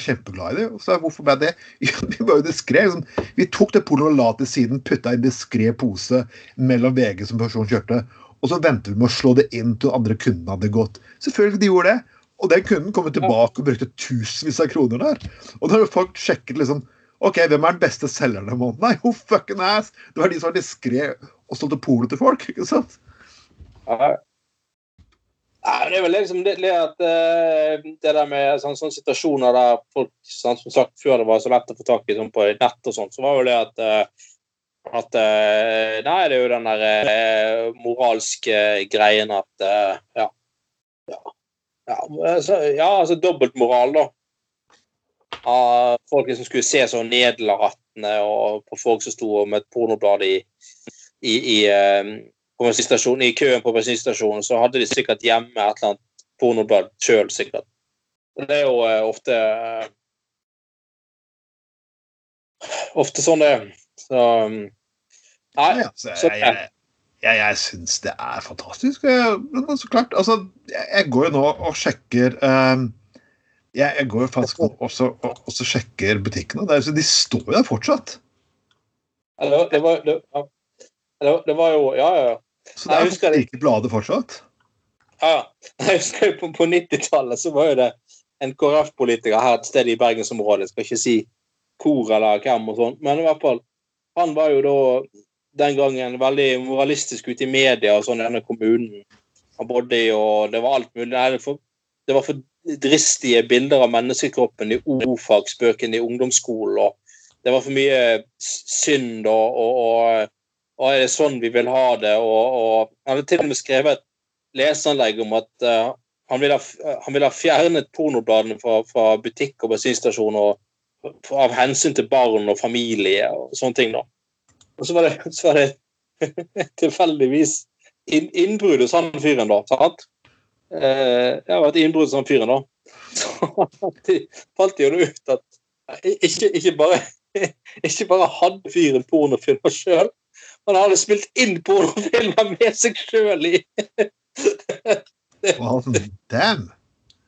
kjempeglad i det. Og så hvorfor ble det? Ja, vi var jo diskré. Liksom. Vi tok det pornoet og la til siden, putta i en diskré pose mellom VG som personen kjørte, og så ventet vi med å slå det inn til andre kundene hadde gått. Selvfølgelig de gjorde det. Og den kunden kom tilbake og brukte tusenvis av kroner der. Og da har folk sjekket liksom OK, hvem er den beste selgeren i måneden? Nei, who fucking ass! Det var de som var diskré og solgte porno til folk. ikke sant? Ja. Nei, det er vel liksom det, det at uh, det der med sånne, sånne situasjoner der folk sånn, Som sagt, før det var så lett å få tak i sånn på nett og sånt, så var jo det at uh, at Nei, det er jo den der moralske greien at Ja. Ja, ja, altså, ja altså dobbeltmoral, da av folk som skulle se så nedlatende på folk som sto med et pornoblad i, i, i, uh, i køen på bensinstasjonen, så hadde de sikkert hjemme et eller annet pornoblad sjøl, sikkert. Det er jo uh, ofte uh, Ofte sånn det er. Så um, Nei. Ja, så, jeg, jeg, jeg, jeg syns det er fantastisk. Men så klart, altså Jeg går jo nå og sjekker um, jeg, jeg går faktisk også, også sjekker butikkene. Det, de står jo der fortsatt. Ja, det, var, det, det, det, var jo Ja, ja. Så det er jo like bladet fortsatt? Ja. Jeg husker på, på 90-tallet så var jo det en KrF-politiker her et sted i bergensområdet, skal ikke si hvor eller hvem og sånn, men i hvert fall Han var jo da den gangen veldig moralistisk ute i media og sånn i denne kommunen han bodde i, og det var alt mulig. Nei, det, for, det var for dristige bilder av menneskekroppen i ordfagsbøkene i ungdomsskolen. og Det var for mye synd, og, og, og, og, er det sånn vi vil ha det? Og, Han hadde til og med skrevet et leseanlegg om at uh, han ville ha, han vil ha fjernet pornobladene fra, fra butikk og bensinstasjoner av hensyn til barn og familie og sånne ting. da. Og så var det, så var det tilfeldigvis innbrudd hos han fyren, da. sant? Eh, jeg har vært innbrudd som fyren, da. Så de det jo ut at ikke, ikke, bare, ikke bare hadde fyren pornofilmer sjøl, han hadde spilt inn pornofilmer med seg sjøl i. Well, damn.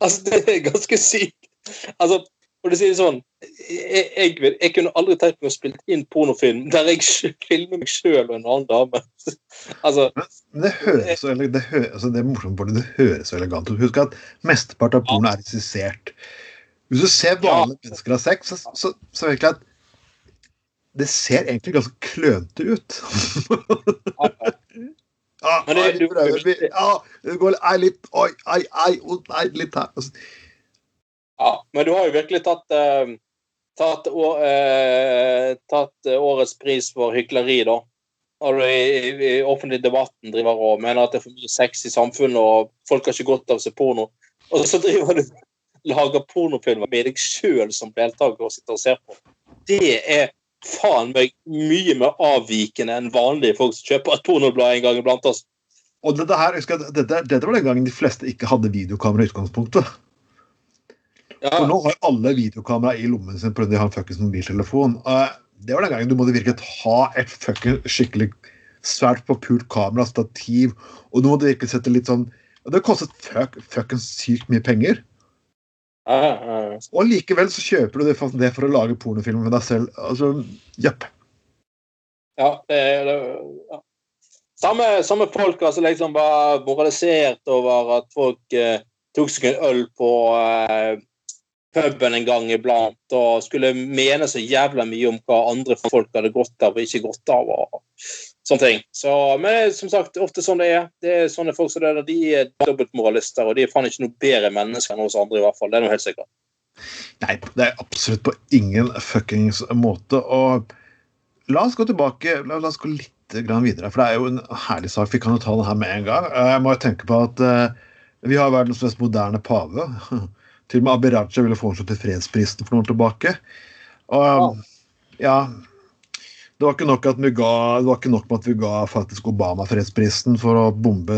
Altså, det er ganske sykt. Altså, for det sier sånn, jeg, jeg, jeg, kunne aldri tenkt meg å spille inn pornofilm der jeg filmer meg sjøl og en annen dame. altså, men det høres så det, høres, altså, det er morsomt, på det høres så elegant ut. Husk at mesteparten av porno er regissert. Hvis du ser vanlige ja. mennesker ha sex, så, så, så det egentlig at det ser egentlig ganske klønete ut. ja, men det, du, ja, det går litt Oi, ei, ei, nei, litt her. Altså, ja, men du har jo virkelig tatt, uh, tatt, uh, tatt årets pris for hykleri, da. Når du i, i, offentlig debatten driver og mener at det er for mye sex i samfunnet, og folk har ikke godt av seg porno, og så driver du lager pornofilmer med deg sjøl som deltaker og sitter og ser på. Det er faen meg mye mer avvikende enn vanlige folk som kjøper et pornoblad en gang iblant oss. Og dette, her, dette, dette var den gangen de fleste ikke hadde videokamera i utgangspunktet. Ja. For nå har alle videokamera i lommen sin pga. en fuckings mobiltelefon. det var den gangen du måtte virkelig ha et fucking skikkelig svært forpult kamera, stativ, og du måtte virkelig sette litt sånn Det kostet fuck, fuckings sykt mye penger. Ja, ja. Og likevel så kjøper du det for, det for å lage pornofilmer med deg selv. Altså, jepp. Ja, det, det ja. Samme, samme folk altså liksom var moralisert over at folk eh, tok seg en øl på eh, puben en gang iblant og skulle mene så jævla mye om hva andre folk hadde godt av og ikke godt av. og sånne ting. Så, men som sagt, ofte sånn det er. Det er sånne folk som det er, De er dobbeltmoralister, og de er faen ikke noe bedre mennesker enn oss andre. i hvert fall. Det er noe helt sikkert. Nei, det er absolutt på ingen fuckings måte. Og la oss gå tilbake, la, oss gå litt videre, for det er jo en herlig sak. Vi kan jo ta det her med en gang. Jeg må jo tenke på at uh, vi har verdens mest moderne pave. Til og med Abid Raja ville foreslått til fredsprisen for noen år tilbake. Og ja det var, ikke nok at vi ga, det var ikke nok med at vi ga faktisk Obama fredsprisen for å bombe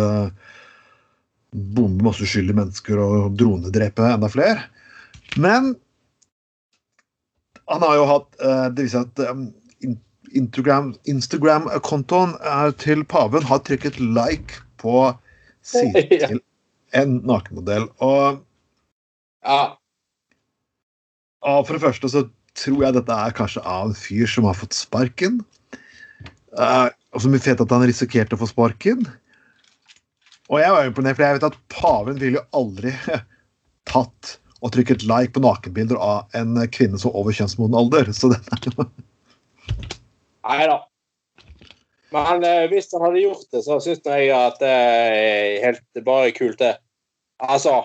bombe masse uskyldige mennesker og dronedrepe enda flere. Men han har jo hatt eh, Det viser at um, Instagram-kontoen til paven har trykket like på siden til en nakenmodell. Og ja. Og For det første så tror jeg dette er kanskje av en fyr som har fått sparken. Uh, og som vet at han risikerte å få sparken. Og jeg var imponert, for jeg vet at paven ville jo aldri tatt og trykket like på nakenbilder av en kvinne som over kjønnsmoden alder. Så den er jo Nei da. Men eh, hvis han hadde gjort det, så syns jeg at det er helt bare kult, det. Altså,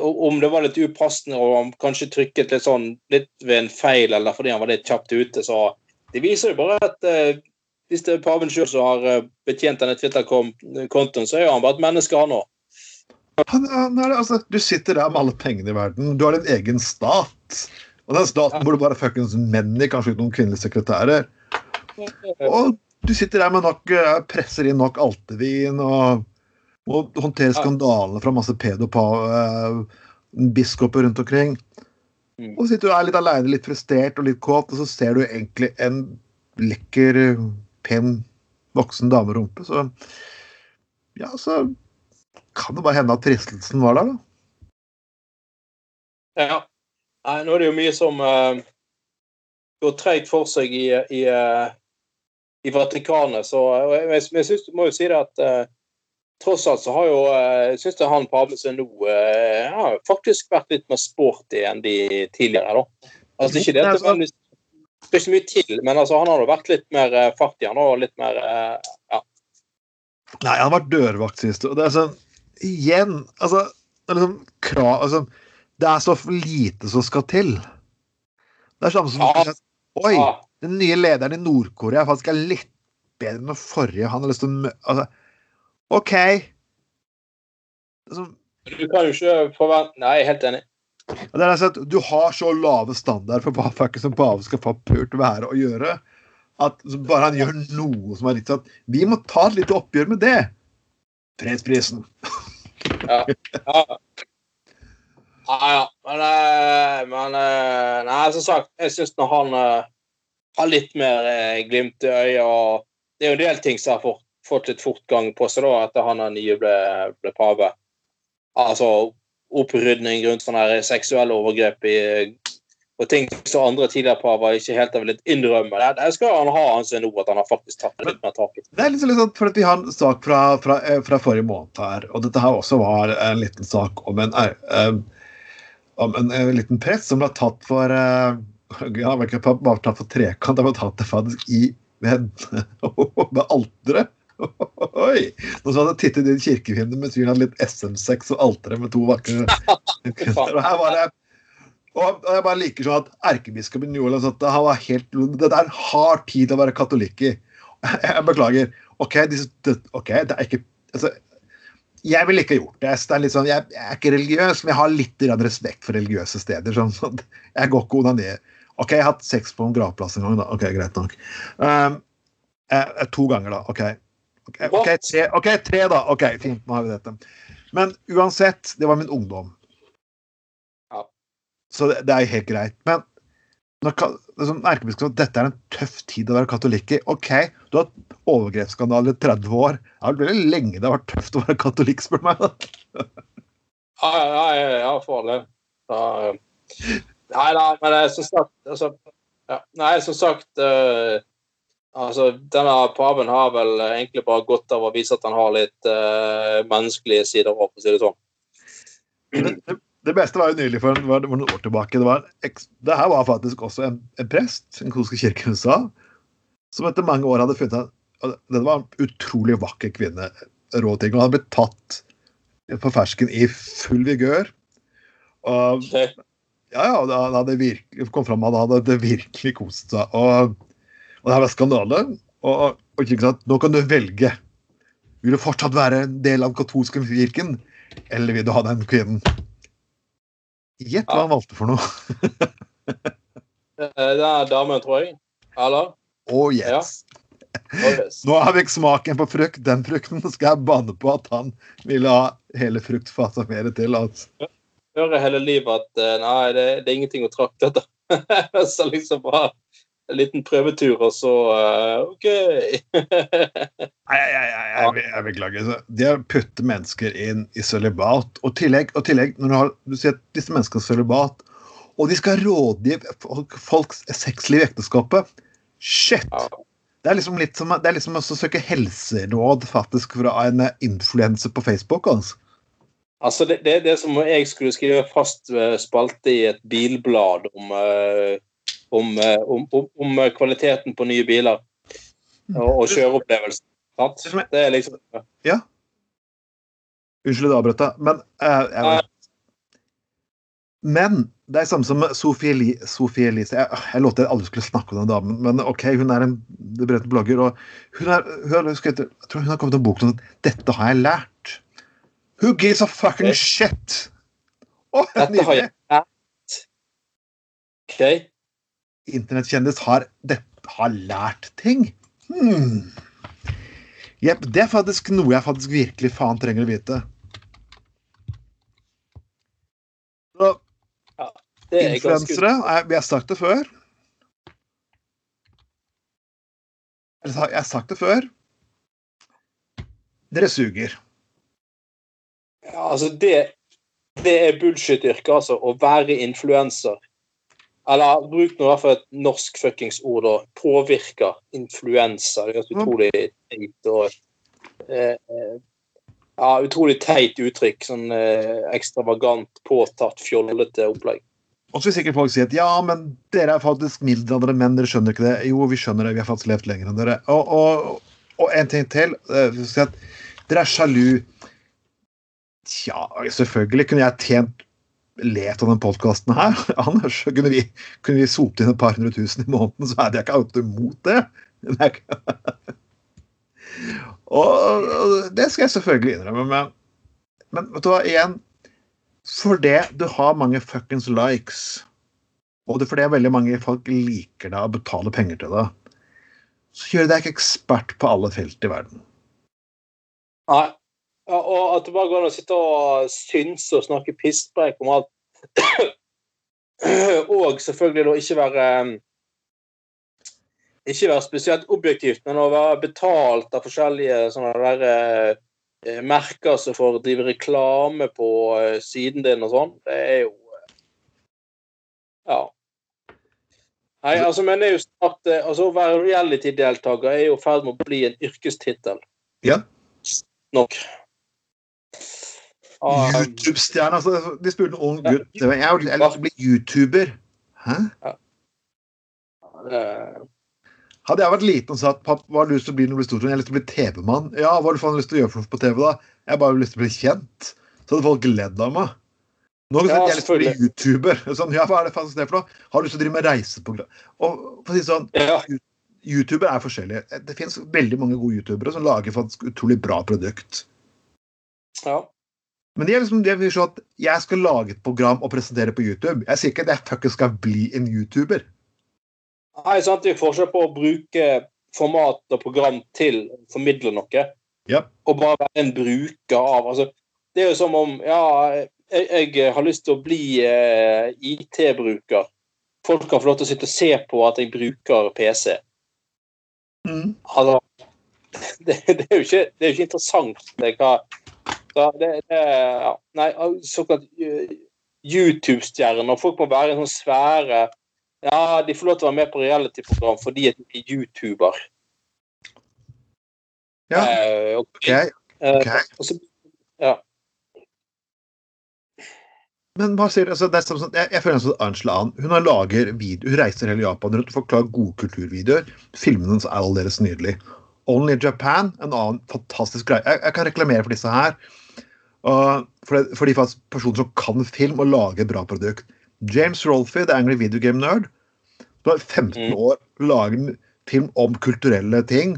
om det var litt upassende og han kanskje trykket litt sånn litt ved en feil eller fordi han var litt kjapt ute, så det viser jo bare at eh, hvis det er paven sjøl som har eh, betjent denne Twitter-kontoen, så er jo han bare et menneske, han òg. Altså, du sitter der med alle pengene i verden. Du har din egen stat. Og den staten burde bare fuckings menn i, kanskje uten noen kvinnelige sekretærer. Og du sitter der med nok eh, presser inn nok altevin og, og håndterer skandalene fra masse pedobiskoper rundt omkring. Mm. Og så sitter du er litt aleine, litt frustrert og litt kåt, og så ser du egentlig en lekker pen, voksen damerumpe, så Ja, så kan det bare hende at fristelsen var der, da. Ja. Nei, nå er det jo mye som uh, går treigt for seg i, i, uh, i Vatikanet, så uh, jeg, jeg synes, må jo si det at tross alt så har jo Jeg syns han Pavlesen nå har faktisk vært litt mer sporty enn de tidligere, da. Altså ikke det at det skal ikke mye til, men altså, han har vært litt mer uh, fartig. Han har litt mer ja. Nei, han har vært dørvakt sist. Og det er sånn Igjen Altså, det er liksom krav altså, Det er så lite som skal til. Det er samme som ja. Oi, ja. den nye lederen i Nord-Korea faktisk er litt bedre enn den forrige. Han har lyst til å Altså, OK. Altså, du kan jo ikke forvente Nei, jeg er helt enig. Det er altså at Du har så lave standard for hva faktisk som pave skal få pult være å gjøre, at bare han gjør noe som er litt sånn Vi må ta et lite oppgjør med det. Fredsprisen. ja. ja. Ja, ja. Men, eh, men eh, Nei, som sagt, jeg syns når han uh, har litt mer glimt i øyet og Det er jo en del ting som har fått, fått litt fortgang på seg da, etter han den nye ble, ble pave. Altså opprydning rundt sånne seksuelle overgrep i, og ting som andre tidligere paver ikke helt har villet innrømme. Det, det skal han ha hans nå, at han har faktisk tatt litt mer tak i. Det er litt sånn for at Vi har en sak fra, fra, eh, fra, forrige måned her, og dette her også var en liten sak om en, um, om en, en liten prest som ble tatt for uh, ja, ikke bare tatt for trekant, han ble tatt det faktisk i ved, med alteret. Oi! Nå så jeg tittet inn kirkevinduet med fyren hadde litt SM6 og alteret med to vakre og her var det og jeg bare liker sånn at erkebiskopen New Orleans at han var helt, Det er en hard tid å være katolikk i. Jeg beklager. OK, disse, ok, det er ikke altså, Jeg ville ikke gjort det. det er sånn, jeg, jeg, er ikke religiøs, men jeg har litt respekt for religiøse steder. Sånn, sånn, jeg går ikke onaner. OK, jeg har hatt sex på en gravplass en gang. da, ok, Greit nok. Um, eh, to ganger, da. OK. Okay, OK, tre, ok, tre, da. OK, fint, nå har vi dette. Men uansett, det var min ungdom. Ja. Så det, det er helt greit. Men liksom, erkebiskop dette er en tøff tid å være katolikk i. OK, du har hatt overgrepsskandale i 30 år. Det har veldig lenge det har vært tøft å være katolikk, spør du meg. ja, ja, ja, ja, for det. Da, nei da, men som sagt altså, ja, Nei, som sagt uh, Altså, Denne paven har vel egentlig bare godt av å vise at han har litt uh, menneskelige sider for å si det sånn. Det, det, beste var jo nylig for, var, var noen år tilbake. Det, var, det her var faktisk også en, en prest, en koske kirke i USA, som etter mange år hadde funnet at dette var en utrolig vakker kvinne. Rå ting. Hun hadde blitt tatt på fersken i full vigør. Og, ja, ja, det hadde virkelig, kom fram at han hadde virkelig kost seg. og og det her var skandale. Og, og ikke sant, nå kan du velge. Vil du fortsatt være en del av den katolske kirken, eller vil du ha den kvinnen? Gjett hva han valgte for noe. det er damen, tror jeg. Eller? Oh yes. Ja. Oh, yes. Nå har vi ikke smaken på frukt. Den frukten skal jeg banne på at han ville ha hele fruktfasa mer til. Altså. Hører hele livet at eh, nei, det, det er ingenting å trakte etter. så liksom bare en liten prøvetur, og så uh, OK. nei, nei, nei, jeg, beklager. Det å putte mennesker inn i sølibat, og tillegg, og tillegg når du, har, du sier at disse menneskene har sølibat, Og de skal rådgi folks sexliv i ekteskapet. Shit! Det er liksom litt som, det er liksom å søke helseråd faktisk fra en influenser på Facebook. altså. Altså, det, det, det er som jeg skulle skrive fast eh, spalte i et bilblad om, eh, om, eh, om, om, om kvaliteten på nye biler og, og kjøreopplevelsen. Sant? Det er liksom Ja. Unnskyld at jeg avbrøt deg, men eh, jeg, Men det er samme som Sophie, Sophie Elise. Jeg, jeg lovte jeg aldri skulle snakke om den damen, men OK, hun er en bredt blogger, og hun har skrevet, jeg tror hun har kommet med en bok heter 'Dette har jeg lært'. Who gives a fucking shit? Å, Dette har jeg lært. OK. Internettkjendis har, har lært ting. Hmm. Jepp, det er faktisk noe jeg faktisk virkelig faen trenger å vite. Så, Det er Influensere, jeg, vi har sagt det før. Jeg har sagt det før. Dere suger. Ja, altså, det, det er bullshit-yrke, altså. Å være influenser. Eller bruk nå i hvert fall et norsk fuckings ord, da. Påvirker influenser. Det er så utrolig teit og eh, eh, Ja, utrolig teit uttrykk. Sånn eh, ekstravagant, påtatt, fjollete opplegg. Og så vil sikkert folk si at ja, men dere er faktisk middelaldrende menn, dere skjønner ikke det. Jo, vi skjønner det, vi har faktisk levd lenger enn dere. Og, og, og en ting til. eh, dere er sjalu. Tja, selvfølgelig kunne jeg tjent levd av den podkasten her. Anders, kunne vi, kunne vi sopt inn et par hundre tusen i måneden, så hadde jeg ikke hatt imot det. det og, og det skal jeg selvfølgelig innrømme, men, men vet du hva, igjen Fordi du har mange fuckings likes, og det er fordi veldig mange folk liker deg og betaler penger til deg, så gjør deg ikke ekspert på alle felt i verden. Nei. Ja, og at det bare går an å sitte og synse og snakke pisspreik om alt. og selvfølgelig da ikke være Ikke være spesielt objektivt, men å være betalt av forskjellige sånne der, eh, merker som får drive reklame på eh, siden din og sånn. Det er jo eh, Ja. Nei, altså, men det er jo snart altså, Å være reality-deltaker er jo i ferd med å bli en yrkestittel. Ja. Nok. YouTube-stjerne, altså. De spurte en ung gutt Jeg har lyst til å bli YouTuber. Hæ? eh, Hadde jeg vært liten og sagt papp, hva har du lyst til å bli når du blir stor? Jeg har lyst til å bli TV-mann. Ja, hva har du faen lyst til å gjøre for noe på TV, da? Jeg har bare lyst til å bli kjent. Så hadde folk ledd av meg. Nå har Ja, jeg har lyst til å bli. YouTuber. Sånn, ja, hva er det faktisk det for noe? Har du lyst til å drive med reiseprogram? Og for å si sånn, ja. YouTuber er forskjellige. Det finnes veldig mange gode youtubere som lager faktisk utrolig bra produkt. Ja. Men det er liksom, det vi sånn at jeg skal lage et program og presentere på YouTube. Jeg sier ikke at jeg fucking skal bli en YouTuber. Nei, sant, Det er forskjell på å bruke format og program til å formidle noe, Ja. og bare være en bruker av altså, Det er jo som om Ja, jeg, jeg har lyst til å bli eh, IT-bruker. Folk kan få lov til å sitte og se på at jeg bruker PC. Mm. Altså, det, det, er jo ikke, det er jo ikke interessant. Det, hva, så det, det, ja. Nei, såkalt eh, YouTube-stjerner. Folk må være sånn svære Ja, de får lov til å være med på reality-program fordi de er YouTuber. Ja, Eh, ok. Okay. Eh, ok. og så, ja. Men hva sier du? Altså, det sånn, jeg, jeg føler sånn Angela Ann hun har lager video, hun reiser hele Japan rundt og forklarer gode kulturvideoer. Filmene hennes er aldeles nydelig. Only Japan, en annen fantastisk greie. Jeg, jeg kan reklamere for disse her. For, for de personer som kan film og lager bra produkt. James Rolfie, The Angry Video Game Nerd, som er 15 Mm. år, lager film om kulturelle ting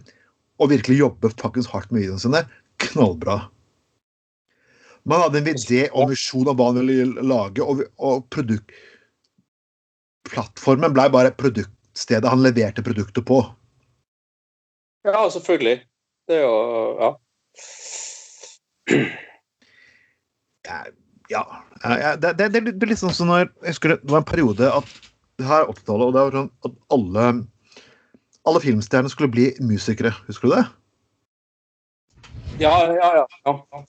og virkelig jobber faktisk hardt med videoene sine. Knallbra. Man hadde en idé og visjon om hva han ville lage, og, og produkt... Plattformen blei bare produktstedet han leverte produktet på. ja, selvfølgelig. Det er jo Ja. Ja. Det, det, det, det er litt sånn som når jeg husker det, det var en periode at det her er 80-tallet, og det var sånn at alle alle filmstjernene skulle bli musikere. Husker du det? Ja, ja, ja. ja.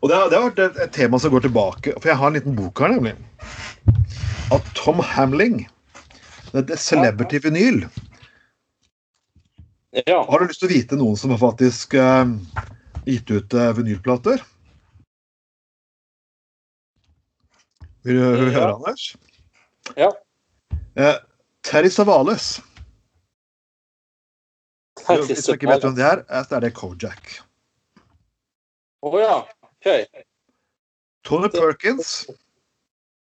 Og det har, det har vært et, et tema som går tilbake, for jeg har en liten bok her, nemlig. av Tom Hamling. Det er Celebrity Vinyl. Ja. Har du lyst til å vite noen som har faktisk uh, gitt ut uh, vinylplater? Vil du høre, Ja. Anders? Ja. Eh, Terry Savales. Hvis du ikke vet hvem det er, så er det Kojak. Å ja. OK. Tony Perkins.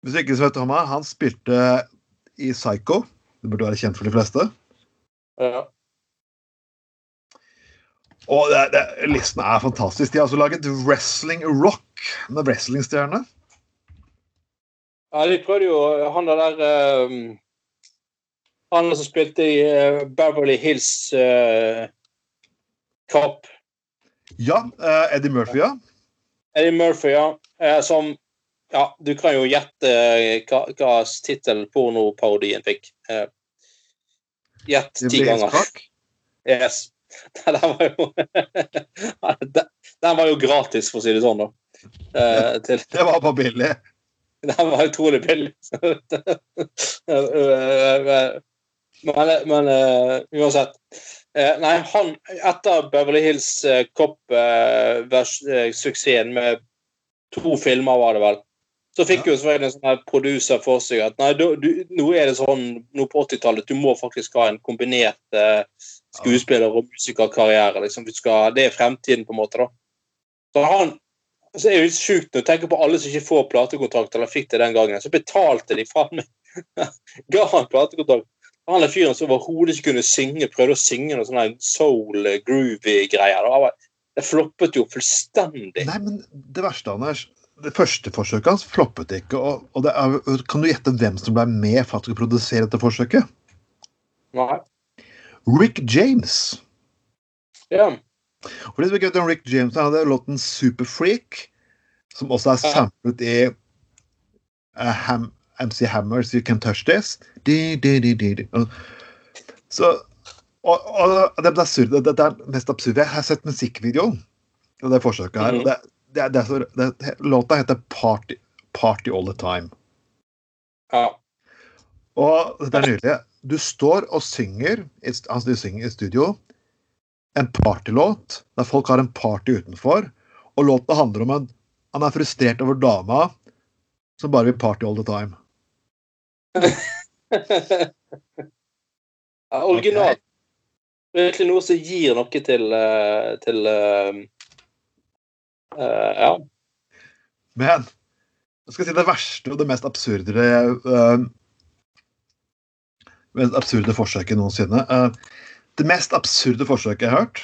Hvis du ikke vet hvem han han spilte i Psycho. Det burde være kjent for de fleste. Ja. Og det, det, listen er fantastisk. De har altså laget Wrestling Rock med wrestlingstjerne. Ja, de prøvde jo Han der um, Han som spilte i uh, Beverly Hills uh, Cop. Ja, Uh, Eddie Murphy, ja. Eddie Murphy, ja. som Ja, du kan jo gjette hva, hva tittel pornoparodien fikk. Gjett ti ganger. Yes. Den var jo Den var jo gratis, for å si det sånn, da. Til, Det var bare billig. den var utrolig billig. men men eh, uansett. Eh, nei, han Etter Beverly Hills eh, Cop-suksessen med to filmer, var det vel, så fikk jo selvfølgelig en sånn producer for seg at nei, du, du, nå er det sånn nå på 80-tallet du må faktisk ha en kombinert uh, skuespiller- og musikerkarriere. Liksom. Skal, det er fremtiden, på en måte. da. Så han så er det jo sjukt når du tenker på alle som ikke får platekontrakt, eller fikk det den gangen. Så betalte de faen meg Ga han platekontrakt. Han er fyren som overhodet ikke kunne synge, prøvde å synge noe sånn soul groovy-greier. Det floppet jo fullstendig. Nei, men det verste, Anders Det første forsøket hans floppet ikke. Og, og det er, kan du gjette hvem som ble med for at du produsere dette forsøket? Nei. Rick James. Ja. For de som ikke vet om Rick James han hadde låten Superfreak, som også er samlet i uh, Ham, MC Hammers You Can Touch This. De, de, de. Så og, og det er absurd. Det, det er mest absurde. Jeg har sett musikkvideoen og det forsøket her. Mm -hmm. det, det, så, låta heter Party, Party All The Time. ja. Og dette er nydelig. Du står og synger, altså du synger i studio, en partylåt der folk har en party utenfor, og låta handler om at Han er frustrert over dama som bare vil party all the time. ja originalt. Virkelig noe som gir noe til, eh, til uh, uh, Ja. Men jeg skal si det verste og det mest absurde uh, mest absurde forsøket noensinne. Eh, det mest absurde forsøket jeg har hørt,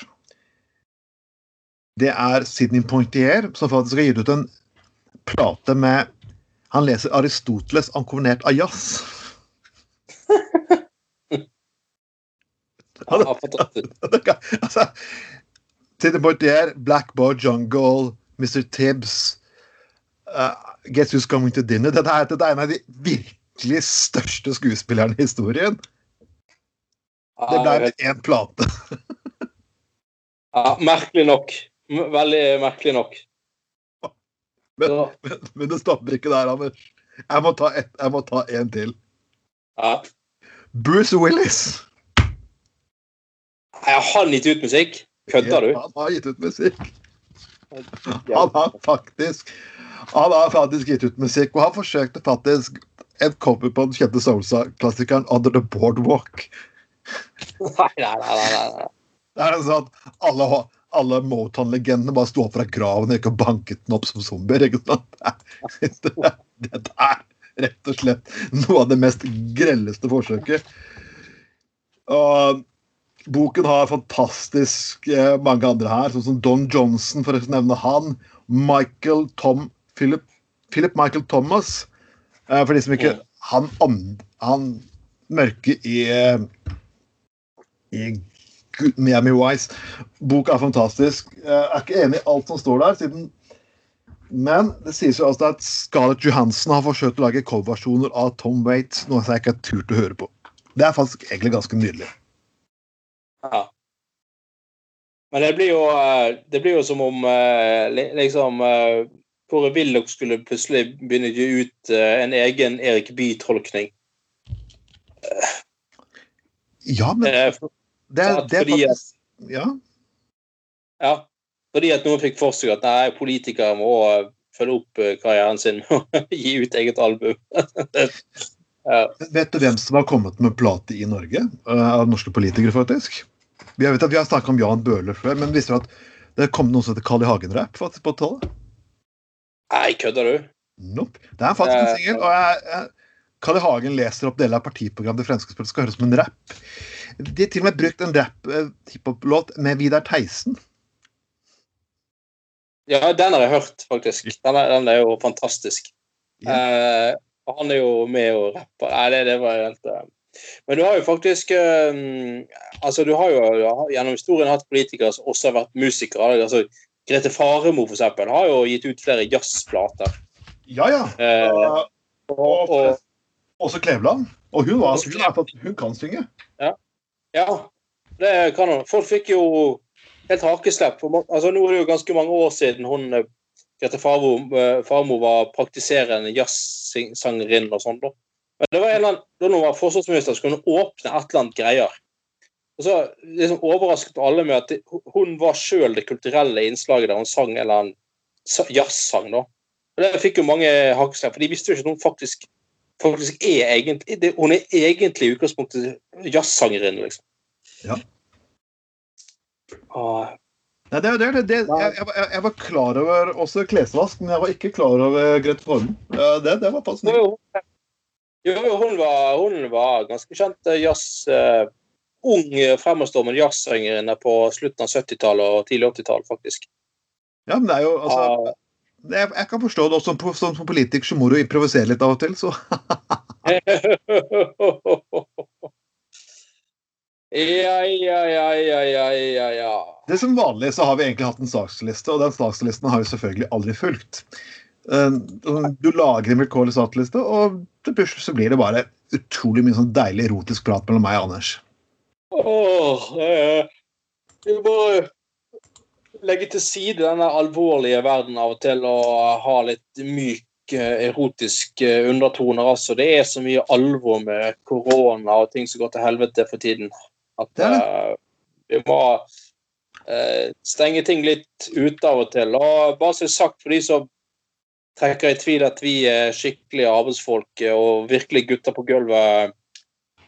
det er Sidney Poitier, som faktisk har gitt ut en plate med Han leser Aristoteles ankovenert av jazz. altså, Sidney Poitier, Black Boy Jungle, Mr. Tibbs uh, Guess Who's Coming to Dinner. Dette er, dette er en av de virkelig største skuespillerne i historien. Det ble én plate. Ja, merkelig nok. Veldig merkelig nok. Men, men, men det stopper ikke der, Anders. Jeg må ta, et, jeg må ta en til. ja. Bruce Willis. Har han gitt ut musikk? Kødder du? Han har gitt ut musikk. Han har faktisk Han har faktisk gitt ut musikk, og han forsøkte faktisk en cover på den kjente soulsa-klassikeren Under the Boardwalk. Nei, nei, nei. nei, nei. Det er sånn at alle, alle Motown-legendene bare sto opp fra graven og ikke banket den opp som zombier. ikke sant? Det, det er rett og slett noe av det mest grelleste forsøket. Og boken har fantastisk eh, mange andre her, sånn som Don Johnson, for å nevne han. Michael Tom Philip, Philip Michael Thomas. Eh, for de som ikke Han, and- han mørke i eh, i Miami Wise. Boka er fantastisk. Jeg er ikke enig i alt som står der, siden men det sies jo altså at Scarlett Johansson har forsøkt å lage coverversjoner av Tom Waits, noe jeg ikke har turt å høre på. Det er faktisk egentlig ganske nydelig. Ja. Men det blir jo, eh, det blir jo som om eh, liksom eh, Kåre Willoch skulle plutselig begynne å gi ut eh, en egen Erik Bye-tolkning. Ja, men Eh, det, det er faktisk Ja. Ja, fordi at noen fikk for seg at nei, politikere må eh, følge opp eh, karrieren sin med å gi ut eget album. ja. Vet du hvem som har kommet med plate i Norge? eh, Av norske politikere, faktisk. Vi har, har snakket om Jan Bøhler før, men visste du at det kom noe som heter Carl I. Hagen-rapp på tallet? Nei, kødder du? Nope. Det er faktisk en singel, og jeg, jeg, Carl I. Hagen leser opp deler av partiprogrammet til Fremskrittspartiet skal høres som en rapp. De har til og med brukt en rapp-hiphop-låt med Vidar Theisen. Ja, den har jeg hørt, faktisk. Den er, den er jo fantastisk. Yeah. Eh, han er jo med og rapper. Nei, det, det var helt eh. Men du har jo faktisk eh, Altså, du har jo gjennom historien hatt politikere som også har vært musikere. Altså, Grete Faremo, for eksempel, har jo gitt ut flere jazzplater. Ja, ja. Eh, Uh, og, og, Åse Kleveland. Og hun, var, hun, er, fakt- hun kan synge. ja, det kan hun. Folk fikk jo helt hakeslepp. Altså, nå er det jo ganske mange år siden hun eh, Grete Farmo, eh, Farmo var praktiserende jazzsangerinne og sånn. da. Men det var en eller annen, da hun var forsvarsminister, skulle hun åpne et eller annet greier. Og så liksom overrasket alle med at hun var sjøl det kulturelle innslaget der hun sang en eller annen jazzsang. da. Og Det fikk jo mange hakeslepp, for de visste jo ikke at hun faktisk, faktisk er egentlig det, Hun er egentlig i utgangspunktet jazzsangerinne, liksom. Ja. Ah, Nei, det, det, det, det, jeg, jeg, var- jeg var klar over også klesvask, men jeg var ikke klar over Grete Formen. Det, det var fascinerende. jo, jo, jo, hun var, hun var ganske kjent eh, jazz... Uh, ung, eh, fremadstormende jazzsangerinne på slutten av 70-tallet og tidlig 80-tall, faktisk. Ja, men det er jo altså Ah, jeg, jeg kan forstå det også som, som, som politiker så må du improvisere litt av og til, så ja, ja, ja, ja, ja, ja, ja. Det som vanlig så har vi egentlig hatt en saksliste, og den sakslisten har vi selvfølgelig aldri fulgt. Eh, Du lager en vilkårlig saksliste, og til plutselig så blir det bare utrolig mye sånn deilig erotisk prat mellom meg og Anders. Åh, eh, vi må legge til side denne alvorlige verden av og til og ha litt myk eh, erotisk eh, undertoner. Altså, det er så mye alvor med korona og ting som går til helvete for tiden. At Det er eh, vi må uh, stenge ting litt ute av og til. Og bare så sagt for de som trekker i tvil at vi er skikkelige arbeidsfolk og virkelig gutter på gulvet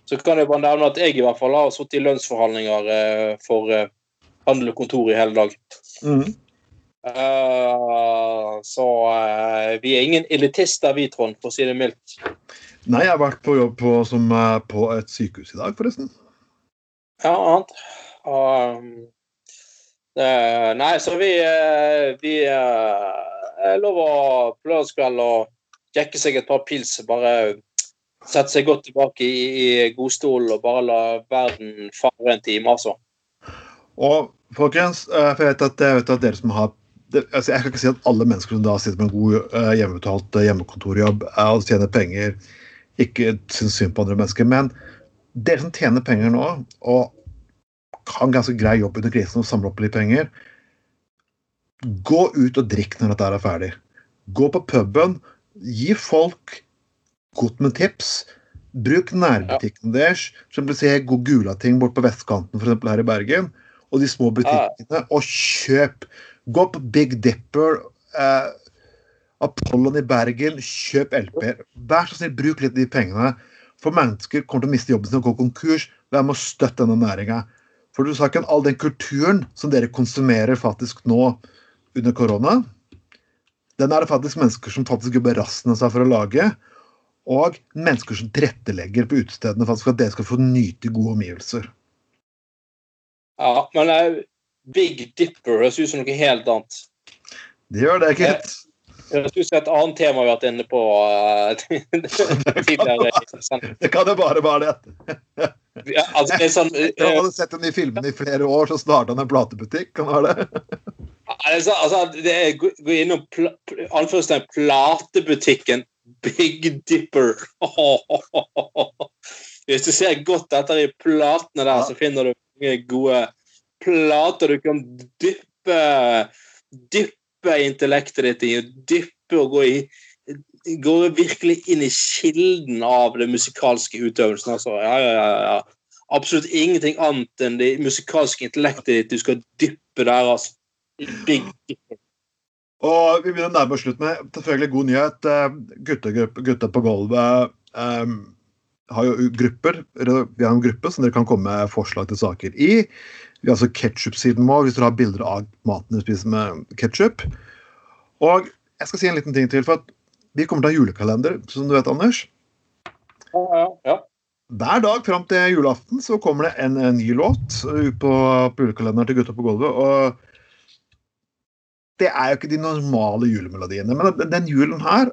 så kan jeg bare nevne at jeg i hvert fall har sittet i lønnsforhandlinger uh, for handel og kontor i hele dag. Mhm. Uh, så uh, vi er ingen elitister, vi, Trond, for å si det mildt. Nei, jeg har vært på jobb på, som, eh, på et sykehus i dag, forresten. Ja, annet. Um, uh, nei, så vi Vi eh, lover på lørdagskveld å jekke seg et par pils. Bare sette seg godt tilbake i, i godstolen og bare la verden fare en time, altså. Og folkens, eh, for jeg vet at, jeg vet at dere som har det, altså Jeg kan ikke si at alle mennesker som da sitter med en god eh, hjemmekontorjobb eh, og tjener penger, ikke syns synd på andre mennesker. Men dere som tjener penger nå, og kan ganske grei jobb under krisen og samle opp litt penger, gå ut og drikk når dette er ferdig. Gå på puben, gi folk godt med tips. Bruk nærbutikken deres, som du ser gula ting bort på vestkanten, f.eks. her i Bergen, og de små butikkene, og kjøp. Gå på Big Dipper, eh, Apollon i Bergen, kjøp LP-er. Vær så snill, bruk litt av de pengene. For mennesker kommer til å miste jobben sin og gå konkurs. Vær med å støtte denne næringa. For du sa ikke all den kulturen som dere konsumerer faktisk nå under korona, den er det faktisk mennesker som faktisk jobber rassen av seg for å lage. Og mennesker som tilrettelegger på utestedene for at dere skal få nyte gode omgivelser. Ja, men Big Dipper høres ut som noe helt annet. Det gjør det, Kit. Det høres ut som et annet tema vi har vært inne på uh, tidligere. Det kan jo bare være det. Ja, altså, det er sånn, Etter å ha sett sett i filmene i flere år, så starta han en platebutikk. Kan det være det? sånn, altså, det er, gå innom pl- anførselstegn platebutikken Big Dipper. Hvis du ser godt etter i platene der, så finner du mange gode plater du kan dyppe dyppe intellektet ditt i, dyppe og gå i Gå virkelig inn i kilden av det musikalske utøvelsen. Altså. Ja, ja, ja. Absolutt ingenting annet enn det musikalske intellektet ditt du skal dyppe der. altså. Big Og vi begynner å nærme oss slutt med selvfølgelig god nyhet. Gutter, gutter på gulvet um, har jo grupper. Vi har en gruppe som dere kan komme med forslag til saker i. Vi har altså ketsjup-siden vår, hvis dere har bilder av maten du spiser med ketsjup. Og jeg skal si en liten ting til. for at vi kommer til å ha julekalender, som du vet, Anders. Ja, ja, ja. Hver dag fram til julaften så kommer det en, en ny låt på, på julekalenderen til Gutta på gulvet. Og det er jo ikke de normale julemelodiene. Men den, den julen her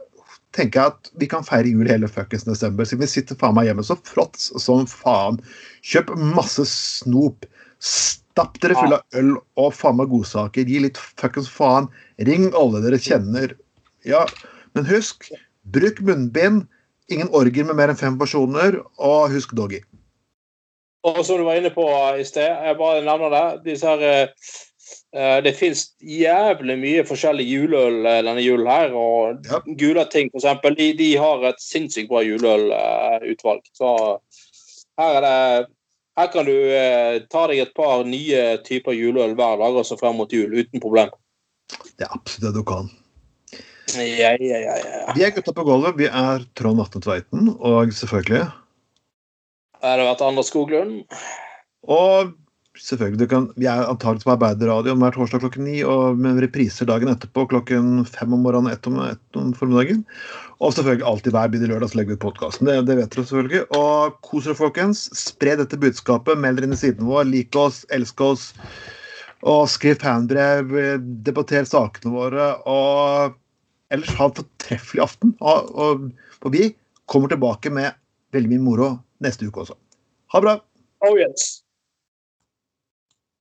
tenker jeg at vi kan feire jul hele fuckings desember. Siden vi sitter faen meg hjemme så flott som faen. Kjøp masse snop. Stapp dere fulle av øl og faen meg godsaker. Gi litt fuckings faen. Ring alle dere kjenner. Ja, men husk, bruk munnbind. Ingen orger med mer enn fem personer, og husk doggy. Og som du var inne på i sted, jeg bare nevner det. Disse her, uh, det fins jævlig mye forskjellig juleøl denne julen her. Og Ja. Gulating, for eksempel, de, de har et sinnssykt bra juleølutvalg. Så her er det her kan du eh, ta deg et par nye typer juleøl hver dag også frem mot jul uten problem. Det er absolutt det du kan. Ja, ja, ja, ja. Vi er gutta på gulvet. Vi er Trond Atne Tveiten, og selvfølgelig Har det vært Anders Skoglund? Og selvfølgelig, du kan, vi er antakelig på arbeiderradioen hver torsdag klokken ni, og med repriser dagen etterpå klokken fem om morgenen ett om, ett om formiddagen. Og selvfølgelig alltid hver bidige lørdag så legger vi ut podkasten. Det, det vet dere selvfølgelig. Og kos dere, folkens. Spre dette budskapet. Meld dere inn i siden vår. Lik oss, elsk oss. Og skriv fanbrev. Debatter sakene våre. Og ellers ha en fortreffelig aften. Og, og, og vi kommer tilbake med veldig mye moro neste uke også. Ha det bra. Oh yes.